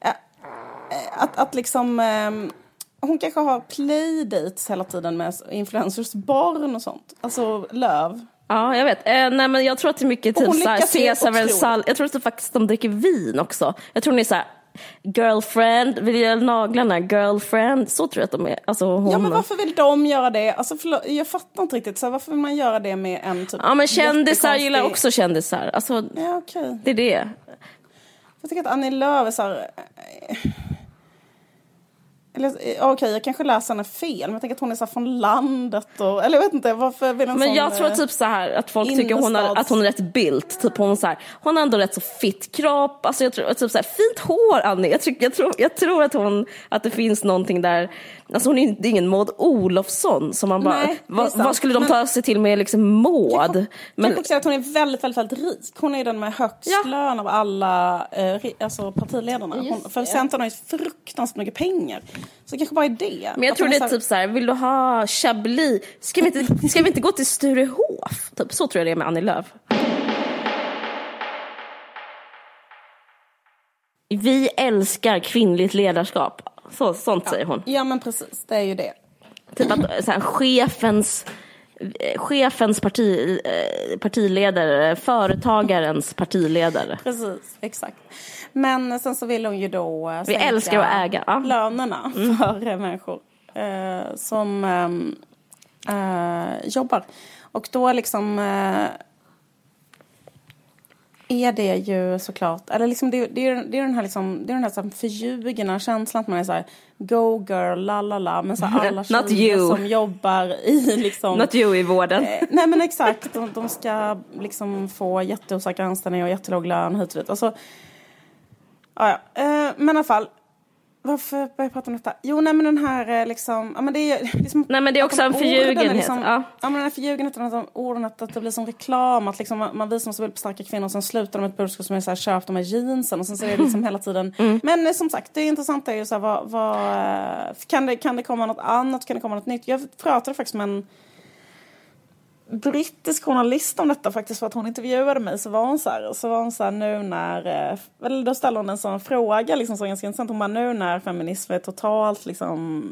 eh, eh, att, att liksom ehm, hon kanske har playdates hela tiden med influencers barn och sånt. Alltså Löv. Ja, jag vet. Eh, nej, men jag tror att det är mycket typ såhär, Cesar Versal. Jag tror att det faktiskt de dricker vin också. Jag tror ni är såhär, girlfriend, vill göra naglarna, girlfriend. Så tror jag att de är. Alltså, hon... Ja, men varför vill de göra det? Alltså, förlåt, jag fattar inte riktigt. Så varför vill man göra det med en typ Ja, men kändisar gillar också kändisar. Alltså, ja, okay. Det är det. Jag tycker att Annie Lööf är så här... Eller, eh, Okej, jag kanske läser henne fel, men jag tänker att hon är så här från landet och, eller jag vet inte, varför vill en Men sån, jag tror eh, typ så här att folk tycker hon har, innerstads- att hon är rätt built. Typ hon, så här, hon har ändå rätt så fit kropp. Alltså jag tror, typ så här, fint hår Annie. Jag, tycker, jag, tror, jag tror att, hon, att det finns någonting där. Alltså hon är inte- det är ingen Maud Olofsson som man bara, Nej, är vad, skulle de Men- ta sig till med liksom Maud? Men... Men, Kanske också att hon är väldigt, väldigt, väldigt rik. Hon är den med högst Ja. lön av alla eh, alltså partiledarna. Hon, för. Centern har ju fruktansvärt mycket pengar. Så det kanske bara är det. men jag Att tror det är typ så här, vill du ha Chablis? Ska vi inte, ska vi inte gå till Sturehof? Typ, så tror jag det är med Annie Lööf. Vi älskar kvinnligt ledarskap. Så, sånt säger hon. Ja men precis, det är ju det. Typ att så här, chefens, chefens parti, eh, partiledare, företagarens partiledare. Precis, exakt. Men sen så vill hon ju då eh, Vi älskar att äga, ja. lönerna för eh, människor eh, som ehm, eh, jobbar. Och då liksom eh, är det ju såklart, eller liksom det, det, är, det är den här, liksom, det är den här, så här förljugna känslan att man är så här go girl, la la la, men så alla tjejer som jobbar i liksom Not you i vården. Eh, nej men exakt, de, de ska liksom få jätteosäkra anställningar och jättelåg lön hit och dit. Alltså, ja, ja. Eh, men i alla fall, varför börjar jag prata om detta? Jo, nej men den här eh, liksom, ja men det är det är som, Nej, men det är också en förljugenhet, Liksom, ja. ja. men den här förljugenheten, att de orden att, att det blir som reklam, att liksom man, man visar så på starka kvinnor och sen slutar de med ett budskap som är så här, köp de här jeansen och sen så är det liksom hela tiden. Mm. Men eh, som sagt, det intressanta är ju så här, vad, vad, eh, kan, det, kan det komma något annat, kan det komma något nytt? Jag pratade faktiskt med en brittisk journalist om detta faktiskt för att hon intervjuade mig så var hon så här, så var hon så nu när, eh, eller då ställde hon en sån fråga liksom så ganska intressant, hon bara nu när feminism är totalt liksom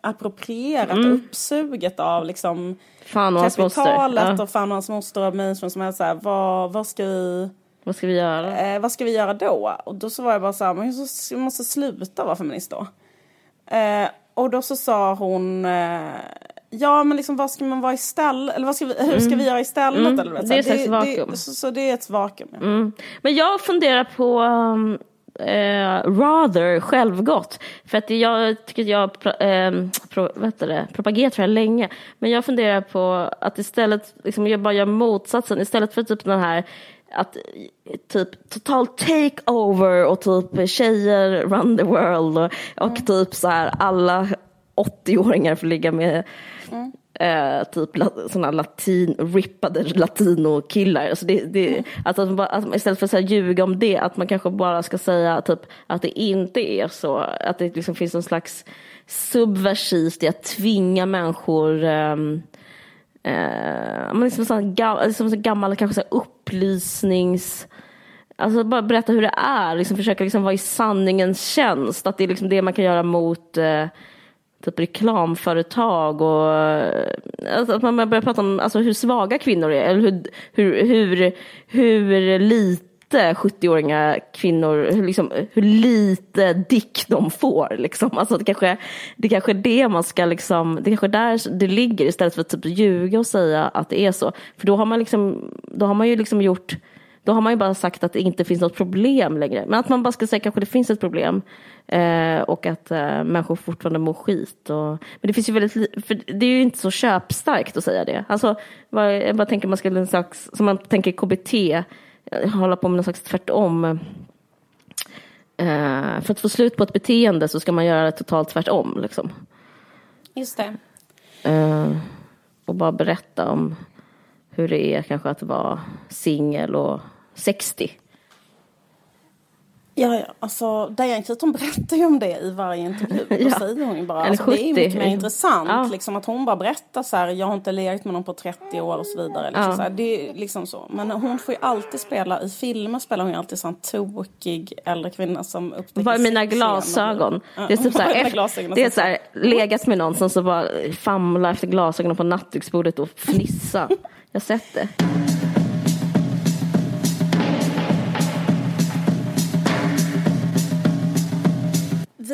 approprierat och uppsuget av liksom Fan och moster. kapitalet Ja. och fan och hans moster och mainstream som är så här, vad, vad ska vi Vad ska vi göra? eh, vad ska vi göra då? Och då så var jag bara så här, men jag måste sluta vara feminist då. Eh, och då så sa hon, eh, ja men liksom vad ska man vara istället, eller vad ska vi, hur ska vi göra istället? Mm. Eller, vet, Det är ett slags vakuum. Det, så, så det är ett vakuum. Ja. Mm. Men jag funderar på um, eh, rather självgott. För att jag tycker att jag pro, eh, pro, det, propagerat för det här länge. Men jag funderar på att istället, liksom, jag bara gör motsatsen. Istället för typ den här att typ total takeover och typ tjejer run the world och, och typ så här alla 80-åringar får ligga med eh, typ såna latin, rippade latinokillar. Alltså det, det, alltså att bara, att man istället för att så här ljuga om det, att man kanske bara ska säga typ, att det inte är så. Att det liksom finns någon slags subversivt i att tvinga människor ehm, eh, men liksom sån gammal, liksom så gammal kanske så upplysnings... Alltså bara berätta hur det är, liksom försöka liksom vara i sanningens tjänst. Att det är liksom det man kan göra mot eh, typ reklamföretag och alltså att man börjar prata om alltså, hur svaga kvinnor är. Eller hur, hur, hur, hur lite 70-åringar kvinnor, hur, liksom, hur lite dick de får. Liksom. Alltså, det, kanske, det kanske är det man ska, liksom, det kanske är där det ligger istället för att typ ljuga och säga att det är så. För då har man, liksom, då har man ju liksom gjort då har man ju bara sagt att det inte finns något problem längre. Men att man bara ska säga kanske det finns ett problem. Eh, och att eh, människor fortfarande mår skit. Och, men det finns ju väldigt för det är ju inte så köpstarkt att säga det. Alltså, vad, jag bara tänker man skulle en slags, som man tänker KBT, eh, hålla på med någon slags tvärtom. Eh, för att få slut på ett beteende så ska man göra det totalt tvärtom. Liksom. Just det. Eh, och bara berätta om hur det är kanske att vara singel och 60. Ja, ja, alltså Diane Keaton berättar ju om det i varje intervju. Då Ja. säger hon ju bara, alltså, det är ju 70. mycket mer intressant. Ja. Liksom, att hon bara berättar så här, jag har inte legat med någon på 30 år och så vidare. Liksom, Ja. så här, det är liksom så. Men hon får ju alltid spela, i filmer spelar hon ju alltid sån tokig äldre kvinna som upptäcker Var är mina glasögon? Ja, Det är typ så här, glasögon? det är så här, legat med någon som så bara famla efter glasögonen på nattduksbordet och fnissa. Jag har sett det.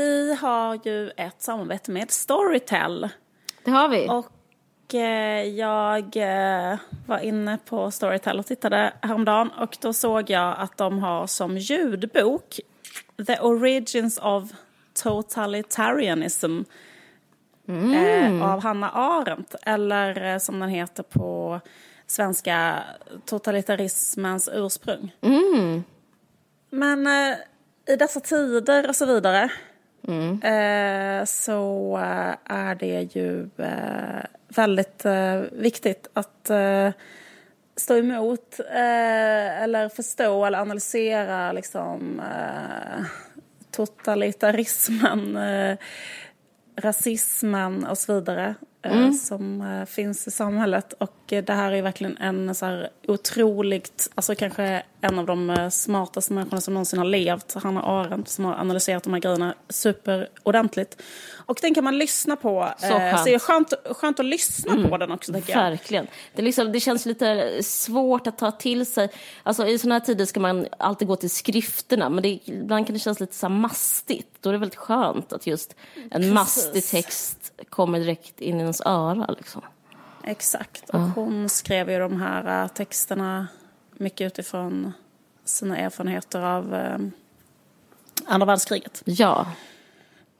Vi har ju ett samarbete med Storytel. Det har vi. Och eh, jag eh, var inne på Storytel och tittade häromdagen och då såg jag att de har som ljudbok The Origins of Totalitarianism eh, av Hanna Arendt. Eller eh, som den heter på svenska, Totalitarismens ursprung. Men eh, i dessa tider och så vidare eh, så eh, är det ju eh, väldigt eh, viktigt att eh, stå emot eh, eller förstå eller analysera liksom, totalitarismen, rasismen och så vidare eh, som eh, finns i samhället. Och eh, det här är verkligen en så här otroligt, alltså kanske en av de smartaste människorna som någonsin har levt, Hanna Arendt, som har analyserat de här grejerna superordentligt. Och den kan man lyssna på. Så skönt. så det är skönt, skönt att lyssna på den också tycker jag. Verkligen. Det, liksom, det känns lite svårt att ta till sig. Alltså, I sådana här tider ska man alltid gå till skrifterna, men det, ibland kan det kännas lite så mastigt. Då är det väldigt skönt att just en mastig text kommer direkt in i ens öra. Liksom. Exakt. Och hon skrev ju de här äh, texterna mycket utifrån sina erfarenheter av äh, andra världskriget. Ja,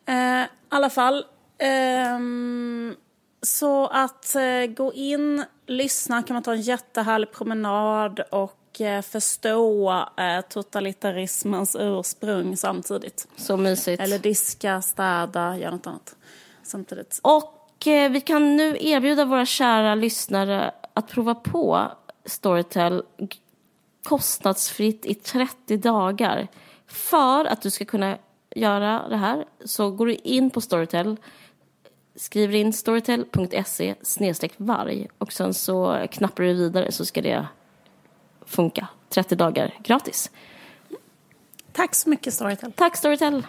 Eh, I alla fall. ehm, så att eh, gå in, lyssna, kan man ta en jättehärlig promenad och eh, förstå eh, totalitarismens ursprung samtidigt. så mysigt. Eller diska, städa, göra något annat samtidigt. Och eh, vi kan nu erbjuda våra kära lyssnare att prova på Storytel kostnadsfritt i 30 dagar. För att du ska kunna göra det här så går du in på Storytel, skriver in storytel.se snedstreck varg och sen så knappar du vidare så ska det funka. 30 dagar gratis. Tack så mycket Storytel. Tack Storytel!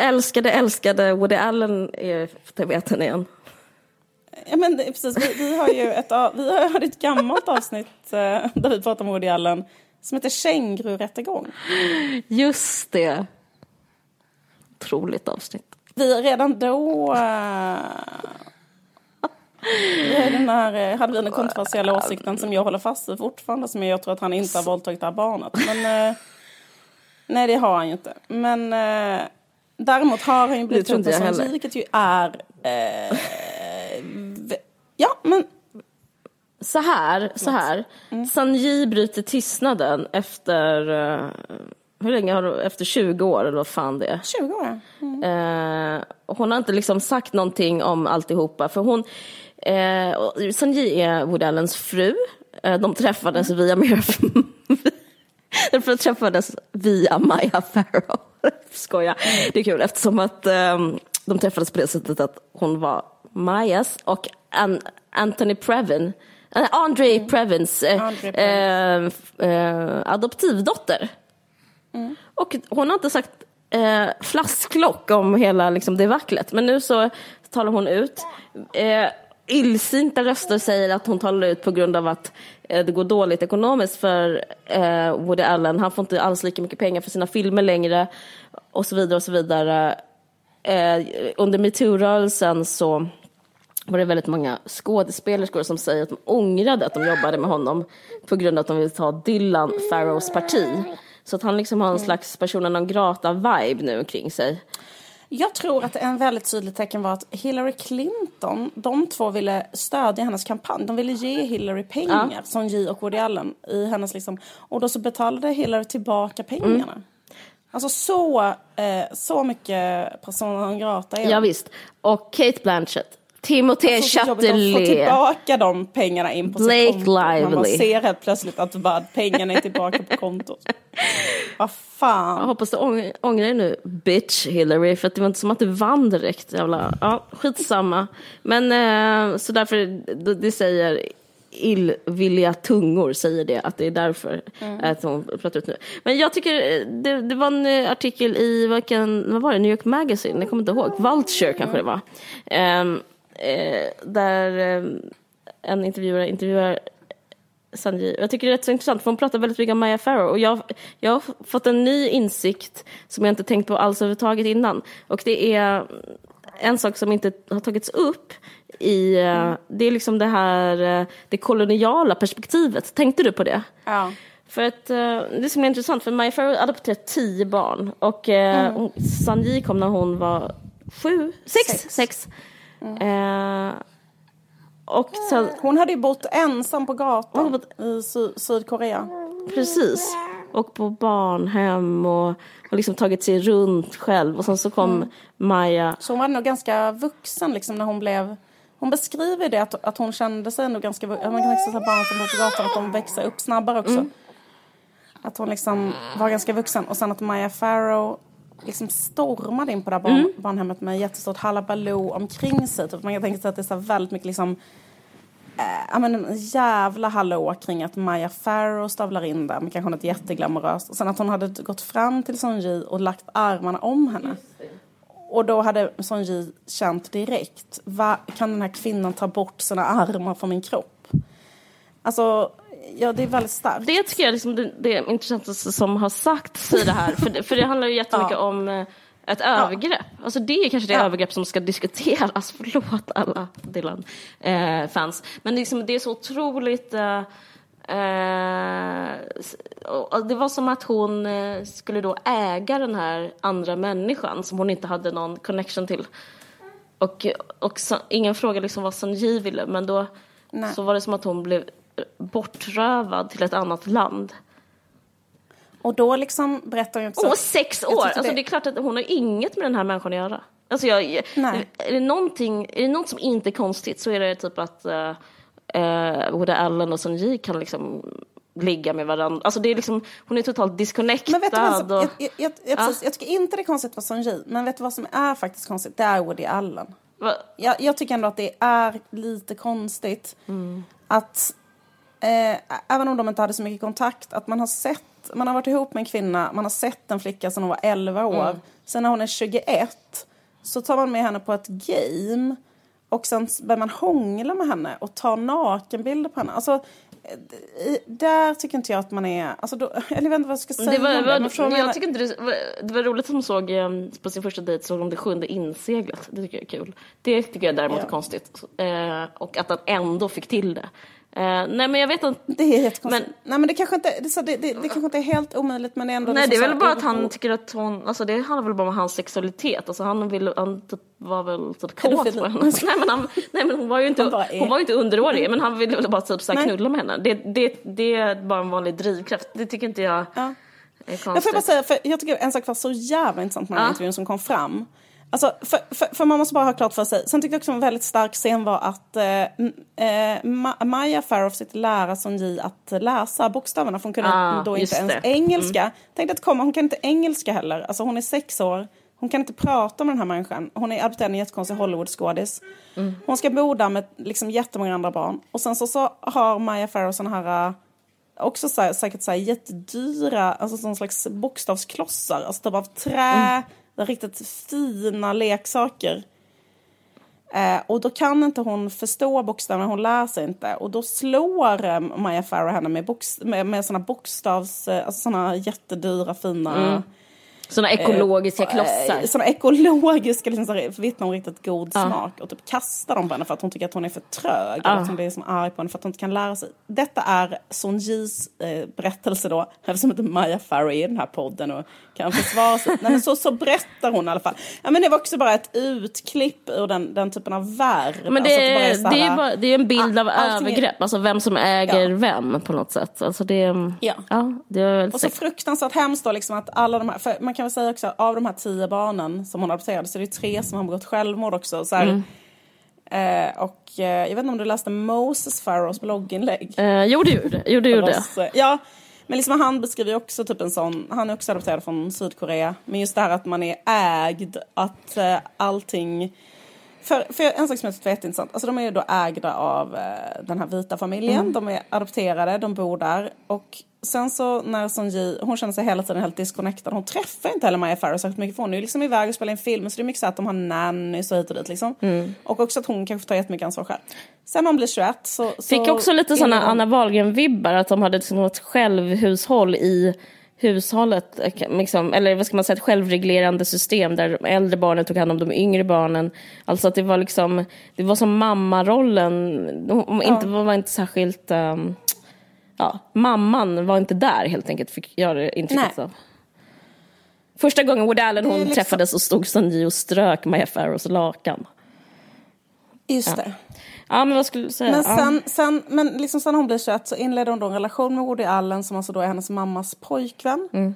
Älskade, älskade Woody Allen är tapeten igen. Ja, men precis, vi, vi har ju ett, vi har ett gammalt avsnitt eh, där vi pratar om Woody Allen som heter Kängururättegång. Just det. Otroligt avsnitt. Vi redan då... eh, den här, eh, hade vi den kontroversiella åsikten som jag håller fast vid fortfarande som jag tror att han inte har våldtagit det här barnet. Men, nej, det har han ju inte. Men däremot har han ju blivit tror inte jag heller. vilket ju är... Eh, ja, men Så här, så här. Sanji bryter tystnaden efter, eh, hur länge har du, efter 20 år eller vad fan det är. 20 år. Eh, hon har inte liksom sagt någonting om alltihopa för hon, eh, och Sanji är Woody Allens fru. Eh, de träffades via mer De träffades via Maya Farrow. Skoja, det är kul eftersom att eh, de träffades på det sättet att hon var Mayas och An- Anthony Previn, äh, Andre Previns eh, Andre eh, f- eh, adoptivdotter. Och hon har inte sagt eh, flasklock om hela liksom, det vacklet. Men nu så talar hon ut. Eh, illsinta röster säger att hon talar ut på grund av att Eh, det går dåligt ekonomiskt för eh, Woody Allen. Han får inte alls lika mycket pengar för sina filmer längre. Och så vidare och så vidare. Eh, under metoo-rörelsen så var det väldigt många skådespelerskor som säger att de ångrade att de jobbade med honom på grund av att de ville ta Dylan Farrows parti. Så att han liksom har en slags persona non grata-vibe nu kring sig. Jag tror att en väldigt tydligt tecken var att Hillary Clinton, de två ville stödja hennes kampanj. De ville ge Hillary pengar, som J och Woody Allen, i hennes liksom, och då så betalade Hillary tillbaka pengarna. Alltså så, eh, så mycket persona non grata är Ja, visst. Och Kate Blanchett, Timothée Så jobbigt att få tillbaka de pengarna in på Blake sitt konto. När man Lively. ser helt plötsligt att bara pengarna är tillbaka på kontot. Vad Jag fan. hoppas du ång- ångrar dig nu, bitch Hillary, för att det var inte som att du vann direkt. Jävla. Ja, skitsamma. Men eh, så därför, det, det säger illvilliga tungor säger det, att det är därför att hon pratar ut nu. Men jag tycker, eh, det, det var en eh, artikel i, vilken, vad var det, New York Magazine, jag kommer inte ihåg, Vulture kanske det var. Eh, där eh, en intervjuare intervjuar Sanji. Jag tycker det är rätt så intressant för hon pratar väldigt mycket om Maya Farrow och jag, jag har fått en ny insikt som jag inte tänkt på alls överhuvudtaget innan. Och det är en sak som inte har tagits upp i, eh, det är liksom det här, eh, det koloniala perspektivet. Tänkte du på det? Ja. För att, eh, det som är intressant, för Maya Farrow adopterade tio barn och eh, hon- Sanji kom när hon var sju, sex, Sex. sex. Eh, och sen, Hon hade ju bott ensam på gatan bott- i Sy- Sydkorea. precis, och på barnhem och, och liksom tagit sig runt själv och sen så kom Maja Så hon var nog ganska vuxen liksom när hon blev... Hon beskriver det att, att hon kände sig ändå ganska. Man kan sig barn som bor på gatan att de växer upp snabbare också. Att hon liksom var ganska vuxen. Och sen att Maya Farrow liksom stormade in på det här barn, barnhemmet med jättestort halabaloo omkring sig. Typ man kan tänka sig att det är så väldigt mycket liksom ja, men en jävla hallå kring att Maya Farrow stavlar in där med kanske något jätteglamoröst. Och sen att hon hade gått fram till Son Ji och lagt armarna om henne. Och då hade Son Ji känt direkt, va, kan den här kvinnan ta bort sina armar från min kropp? Alltså, ja det är väldigt starkt. Det tycker jag liksom det, det intressantaste som har sagts i det här. För, det- för det handlar ju jättemycket Ja. om eh, ett övergrepp. Alltså det är kanske det Ja. övergrepp som ska diskuteras. Förlåt alla Dylan-fans. Men liksom, det är så otroligt... Eh, eh, det var som att hon eh, skulle då äga den här andra människan som hon inte hade någon connection till. Och, och så, ingen frågade liksom vad Sanji ville, men då Nej. så var det som att hon blev bortrövad till ett annat land. Och då liksom berättar hon också... Hon var sex år! Alltså det- är klart att hon har inget med den här människan att göra. Alltså jag, Nej. är, det någonting, är det något som inte är konstigt så är det typ att uh, uh, både Ellen och Sanji kan liksom ligga med varandra. Alltså det är liksom, hon är totalt disconnectad. Men vet du vad som, och, jag, jag, jag, precis, jag tycker inte det är konstigt för Son Ji, men vet du vad som är faktiskt konstigt? Det är Woody Allen. Jag, jag tycker ändå att det är lite konstigt att, eh, även om de inte hade så mycket kontakt, att man har sett, man har varit ihop med en kvinna, man har sett en flicka sedan hon var 11 år, sen när hon är 21 så tar man med henne på ett game och sen börjar man hångla med henne och ta nakenbilder på henne. Alltså, eh, där tycker inte jag att man är, alltså då, eller jag vet inte vad jag ska säga det var, var, jag menar? tycker inte det, det var roligt som såg eh, på sin första dejt såg de det sjunde inseglet. Det tycker jag är kul. Det tycker jag däremot Ja. är konstigt. Eh, och att han ändå fick till det. Eh, nej men jag vet inte. Det är jättekonstigt. Men- Nej men det kanske inte, det, det, det, det kanske inte är helt omöjligt men det är ändå Nej, det är liksom väl bara att han tycker att hon, alltså det handlar väl bara om hans sexualitet. Alltså han, vill, han typ var väl typ kåt på henne. Nej men, han, nej men hon var ju inte, är. hon var ju inte underårig men han ville väl bara typ så knulla med henne. Det, det, det är bara en vanlig drivkraft. Det tycker inte jag Ja. är Jag får konstigt. bara säga, för jag tycker en sak var så jävla intressant med den Ja. intervjun som kom fram. Alltså, för, för, för man måste bara ha klart för sig. Sen tyckte jag också en väldigt stark scen var att eh, eh, Ma- Maya Farrow försökte lära Son Ji att läsa bokstäverna för hon kunde Ah, då inte ens det. Mm. engelska. Tänkte att komma, hon kan inte engelska heller. Alltså hon är sex år. Hon kan inte prata med den här människan. Hon är adopterad en jättekonstig Hollywoodskådis. Mm. Hon ska bo där med liksom jättemånga andra barn. Och sen så, så har Maya Farrow såna här eh, också så här, säkert så här jättedyra, alltså sån slags bokstavsklossar, alltså typ av trä, riktigt fina leksaker. Eh, och då kan inte hon förstå bokstäverna, hon lär sig inte. Och då slår eh, Maya Farrow henne med, boks- med, med såna bokstavs, eh, alltså såna jättedyra fina mm. Såna ekologiska klossar. Eh, såna ekologiska, liksom, så här, vittnar om riktigt god smak. Och typ kastar dem på henne för att hon tycker att hon är för trög. Ja. Eller att hon blir som arg på henne för att hon inte kan lära sig. Detta är Son Jis eh, berättelse då. Eftersom inte Maya Farrow är i den här podden och kan försvara sig. Nej, men så, så berättar hon i alla fall. Ja, men det var också bara ett utklipp ur den, den typen av verb. Men det, Alltså bara är, det, är bara, det är en bild av allting är- övergrepp, alltså vem som äger Ja. vem på något sätt. Alltså det, Ja. ja, det är Och så fruktansvärt hemskt då liksom att alla de här, för man kan väl säga också av de här tio barnen som hon adopterade så är det tre som har begått självmord också. Så här, eh, och eh, jag vet inte om du läste Moses Farrows blogginlägg? Eh, jo, det gjorde jo, det. Gjorde. Eh, Ja, men liksom han beskriver också typ en sån, han är också adopterad från Sydkorea. Men just det här att man är ägd, att eh, allting för, för en sak som jag tyckte var jätteintressant, alltså de är ju då ägda av eh, den här vita familjen, de är adopterade, de bor där och sen så när Son Ji, hon känner sig hela tiden helt disconnectad, hon träffar inte heller Maya Farrow särskilt mycket för hon är ju liksom iväg och spelar in film så det är mycket så att de har nannys och hit och dit liksom. Och också att hon kanske tar jättemycket ansvar själv. Sen hon blir 21 så... Fick så också lite sådana hon- Anna Wahlgren-vibbar, att de hade liksom ett självhushåll i hushållet, liksom, eller vad ska man säga, ett självreglerande system där de äldre barnen tog hand om de yngre barnen. Alltså att det var liksom, det var som mammarollen, hon, hon inte, var inte särskilt, um, ja, mamman var inte där helt enkelt, fick jag det intrycket av. Första gången Woody Allen hon liksom- träffades så stod Sanji och strök Maya Farrows lakan. Just det. Ja men vad skulle du säga? Men sen, sen, men liksom sen hon blir 21 så inleder hon då en relation med Woody Allen som alltså då är hennes mammas pojkvän. Mm.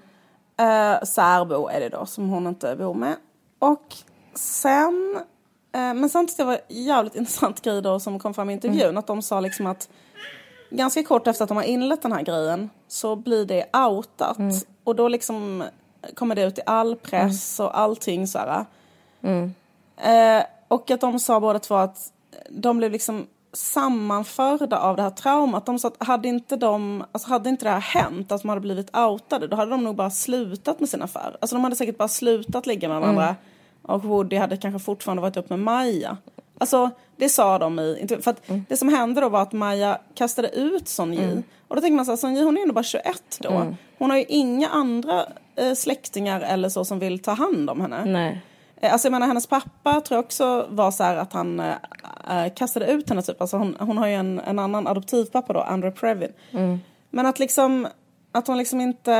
Eh, särbo är det då som hon inte bor med. Och sen, eh, men sen tyckte jag det var jävligt intressant grej då som kom fram i intervjun. Mm. Att de sa liksom att ganska kort efter att de har inlett den här grejen så blir det outat. Mm. Och då liksom kommer det ut i all press och allting så här. Eh, och att de sa båda två att de blev liksom sammanförda av det här traumat. De sa att hade inte, de, alltså hade inte det här hänt, att de hade blivit outade, då hade de nog bara slutat med sin affär. Alltså de hade säkert bara slutat ligga med varandra. Och Woody hade kanske fortfarande varit upp med Maja. Alltså det sa de i. För att det som hände då var att Maja kastade ut Son Ji. Och då tänker man så här, Son Ji hon är ändå bara 21 då. Hon har ju inga andra eh, släktingar eller så som vill ta hand om henne. Nej. Eh, Alltså jag menar hennes pappa tror jag också var så här att han eh, kastade ut henne typ. Alltså hon, hon har ju en, en annan adoptivpappa då, Andrew Previn. Men att liksom att hon liksom inte,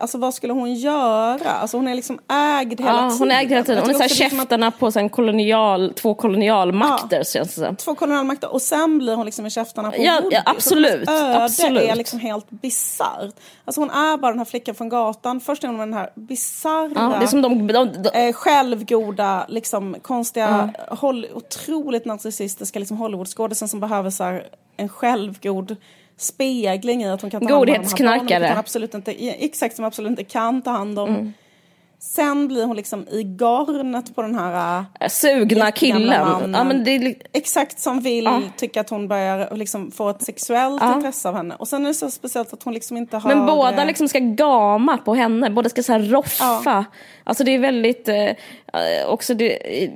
alltså vad skulle hon göra? Alltså hon är liksom ägd hela Ja, tiden. hon ägde hela tiden. Hon är tycker så här också liksom att- käftarna på så här en kolonial, två kolonialmakter känns det som. två kolonialmakter och sen blir hon liksom i käftarna på Ja, Woody. ja, absolut, Så öde absolut. är liksom helt bisarrt. Alltså hon är bara den här flickan från gatan. Först är hon den här bisarra, det är som de, de, de, eh, självgoda, liksom konstiga, Hol- otroligt narcissistiska liksom Hollywoodskådisen som behöver så en självgod spegling i att hon kan ta hand om Godhetsknarkare. absolut inte, exakt som absolut inte kan ta hand om. Sen blir hon liksom i garnet på den här äh, sugna killen. mannen. Ja, men det Exakt som vill Ja. tycka att hon börjar liksom få ett sexuellt Ja. intresse av henne. Och sen är det så speciellt att hon liksom inte har... men båda eh, liksom ska gama på henne, båda ska så här roffa. Ja. Alltså det är väldigt, eh, eh, också det, eh,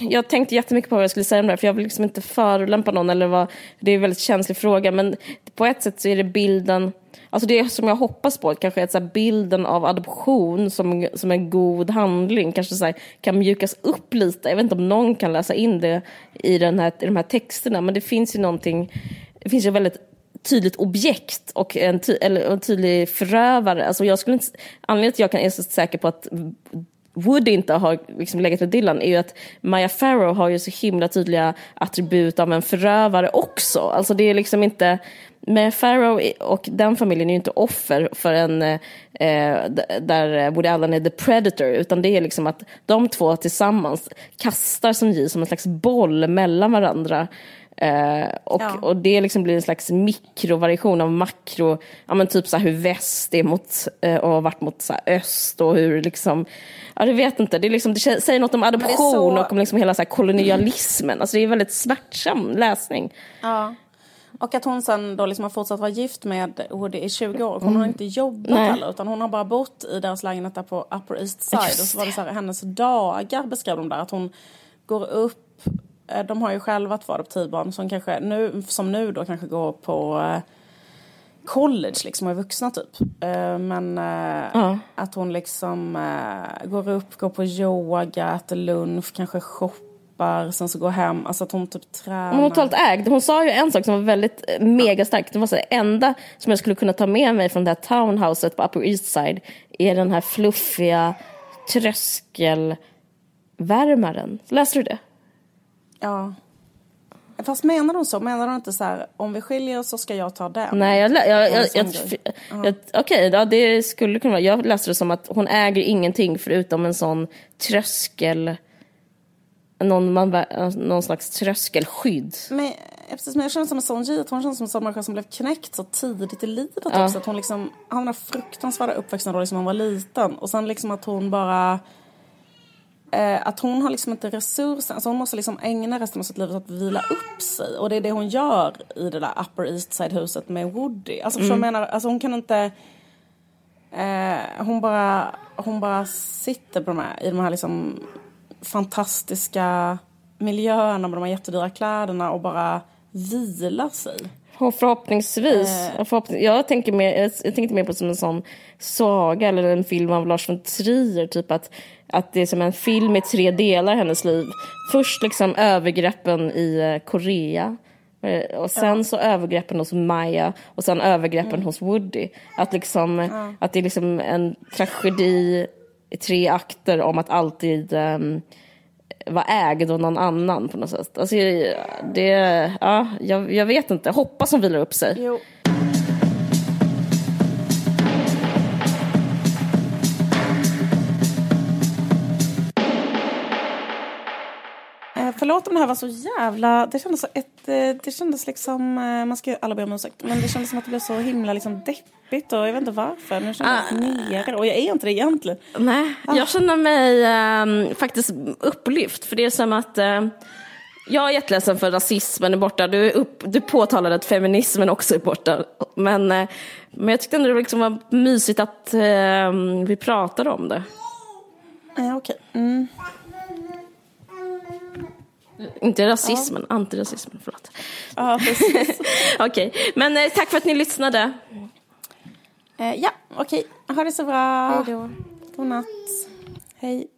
jag tänkte jättemycket på vad jag skulle säga om det här för jag vill liksom inte förolämpa någon eller vad, det är en väldigt känslig fråga men på ett sätt så är det bilden, alltså det som jag hoppas på kanske är att så här bilden av adoption som, som en god handling kanske så här, kan mjukas upp lite. Jag vet inte om någon kan läsa in det i, den här, i de här texterna men det finns ju någonting, det finns ju väldigt tydligt objekt och en, ty eller en tydlig förövare. Alltså jag skulle inte, anledningen till att jag kan är så säker på att Woody inte har liksom legat med Dylan är ju att Maya Farrow har ju så himla tydliga attribut av en förövare också. Alltså det är liksom inte, Maya Farrow och den familjen är ju inte offer för en, eh, där Woody Allen är the predator, utan det är liksom att de två tillsammans kastar som J som en slags boll mellan varandra. Eh, och, Ja. och det liksom blir en slags mikrovariation av makro, ja men typ så här hur väst är mot, eh, och har varit mot så öst och hur liksom, ja det vet inte, det, är liksom, det säger något om adoption så- och om liksom hela så kolonialismen, alltså det är väldigt smärtsam läsning. Ja. Och att hon sen då liksom har fortsatt vara gift med Woody i 20 år. Hon har inte jobbat Nej. heller utan hon har bara bott i deras lägenhet där på Upper East Side. Just och så var det så här, hennes dagar beskrev de där. Att hon går upp, de har ju själva två adoptivbarn som kanske nu, som nu då kanske går på eh, college liksom och är vuxna typ. Eh, Men eh, Ja. att hon liksom eh, går upp, går på yoga, äter lunch, kanske shoppar, sen så går hem. Alltså att hon typ tränar. Hon totalt ägd. Hon sa ju en sak som var väldigt eh, megastark. Det var så här, enda som jag skulle kunna ta med mig från det här townhouset på Upper East Side är den här fluffiga tröskelvärmaren. Läste du det? Ja. Fast menar hon så? Menar hon inte så här, om vi skiljer oss så ska jag ta den? Nej, jag, jag, jag, jag, jag, okej, ja, det skulle kunna vara. Jag läste det som att hon äger ingenting förutom en sån tröskel, någon, man, någon slags tröskelskydd. Men, precis, men jag känner som en sån G, att hon känns som en sån människa som blev knäckt så tidigt i livet Ja. också. Att hon liksom, här fruktansvärda uppväxten då liksom hon var liten. Och sen liksom att hon bara... Eh, att hon har liksom inte resurser, alltså hon måste liksom ägna resten av sitt liv åt att vila upp sig. Och det är det hon gör i det där Upper East Side-huset med Woody. Alltså vad jag menar? Alltså hon kan inte... Eh, hon, bara, hon bara sitter på de här, i de här liksom fantastiska miljöerna med de här jättedyra kläderna och bara vilar sig. Och förhoppningsvis. Eh. och förhoppning, jag, tänker mer, jag tänkte mer på som en sån saga eller en film av Lars von Trier. Typ att, att det är som en film i tre delar hennes liv. Först liksom övergreppen i eh, Korea. Eh, Och sen så övergreppen hos Maya och sen övergreppen hos Woody. Att, liksom, att det är liksom en tragedi i tre akter om att alltid um, vara ägd av någon annan på något sätt. Alltså, det, ja, jag, jag vet inte, hoppas hon vilar upp sig. Jo. Förlåt om det här var så jävla... Det kändes, så ett, eh, det kändes liksom... eh, Man ska ju alla be om ursäkt. Men det kändes som att det blev så himla liksom deppigt. Och jag vet inte varför. Nu känner jag mig nere. Och jag är inte det egentligen. Nej, jag känner mig ehm, faktiskt upplyft. För det är som att eh, jag är jätteledsen för rasismen är borta. Du, är upp, du påtalade att feminismen också är borta. Men, men jag tyckte ändå det liksom var mysigt att eh, vi pratade om det. Eh, Okej. Mm. Inte rasismen, antirasismen, förlåt. Ja, precis. Okej, men eh, tack för att ni lyssnade. Eh, ja, okej. Ha det så bra. Hej då. God natt. Hej.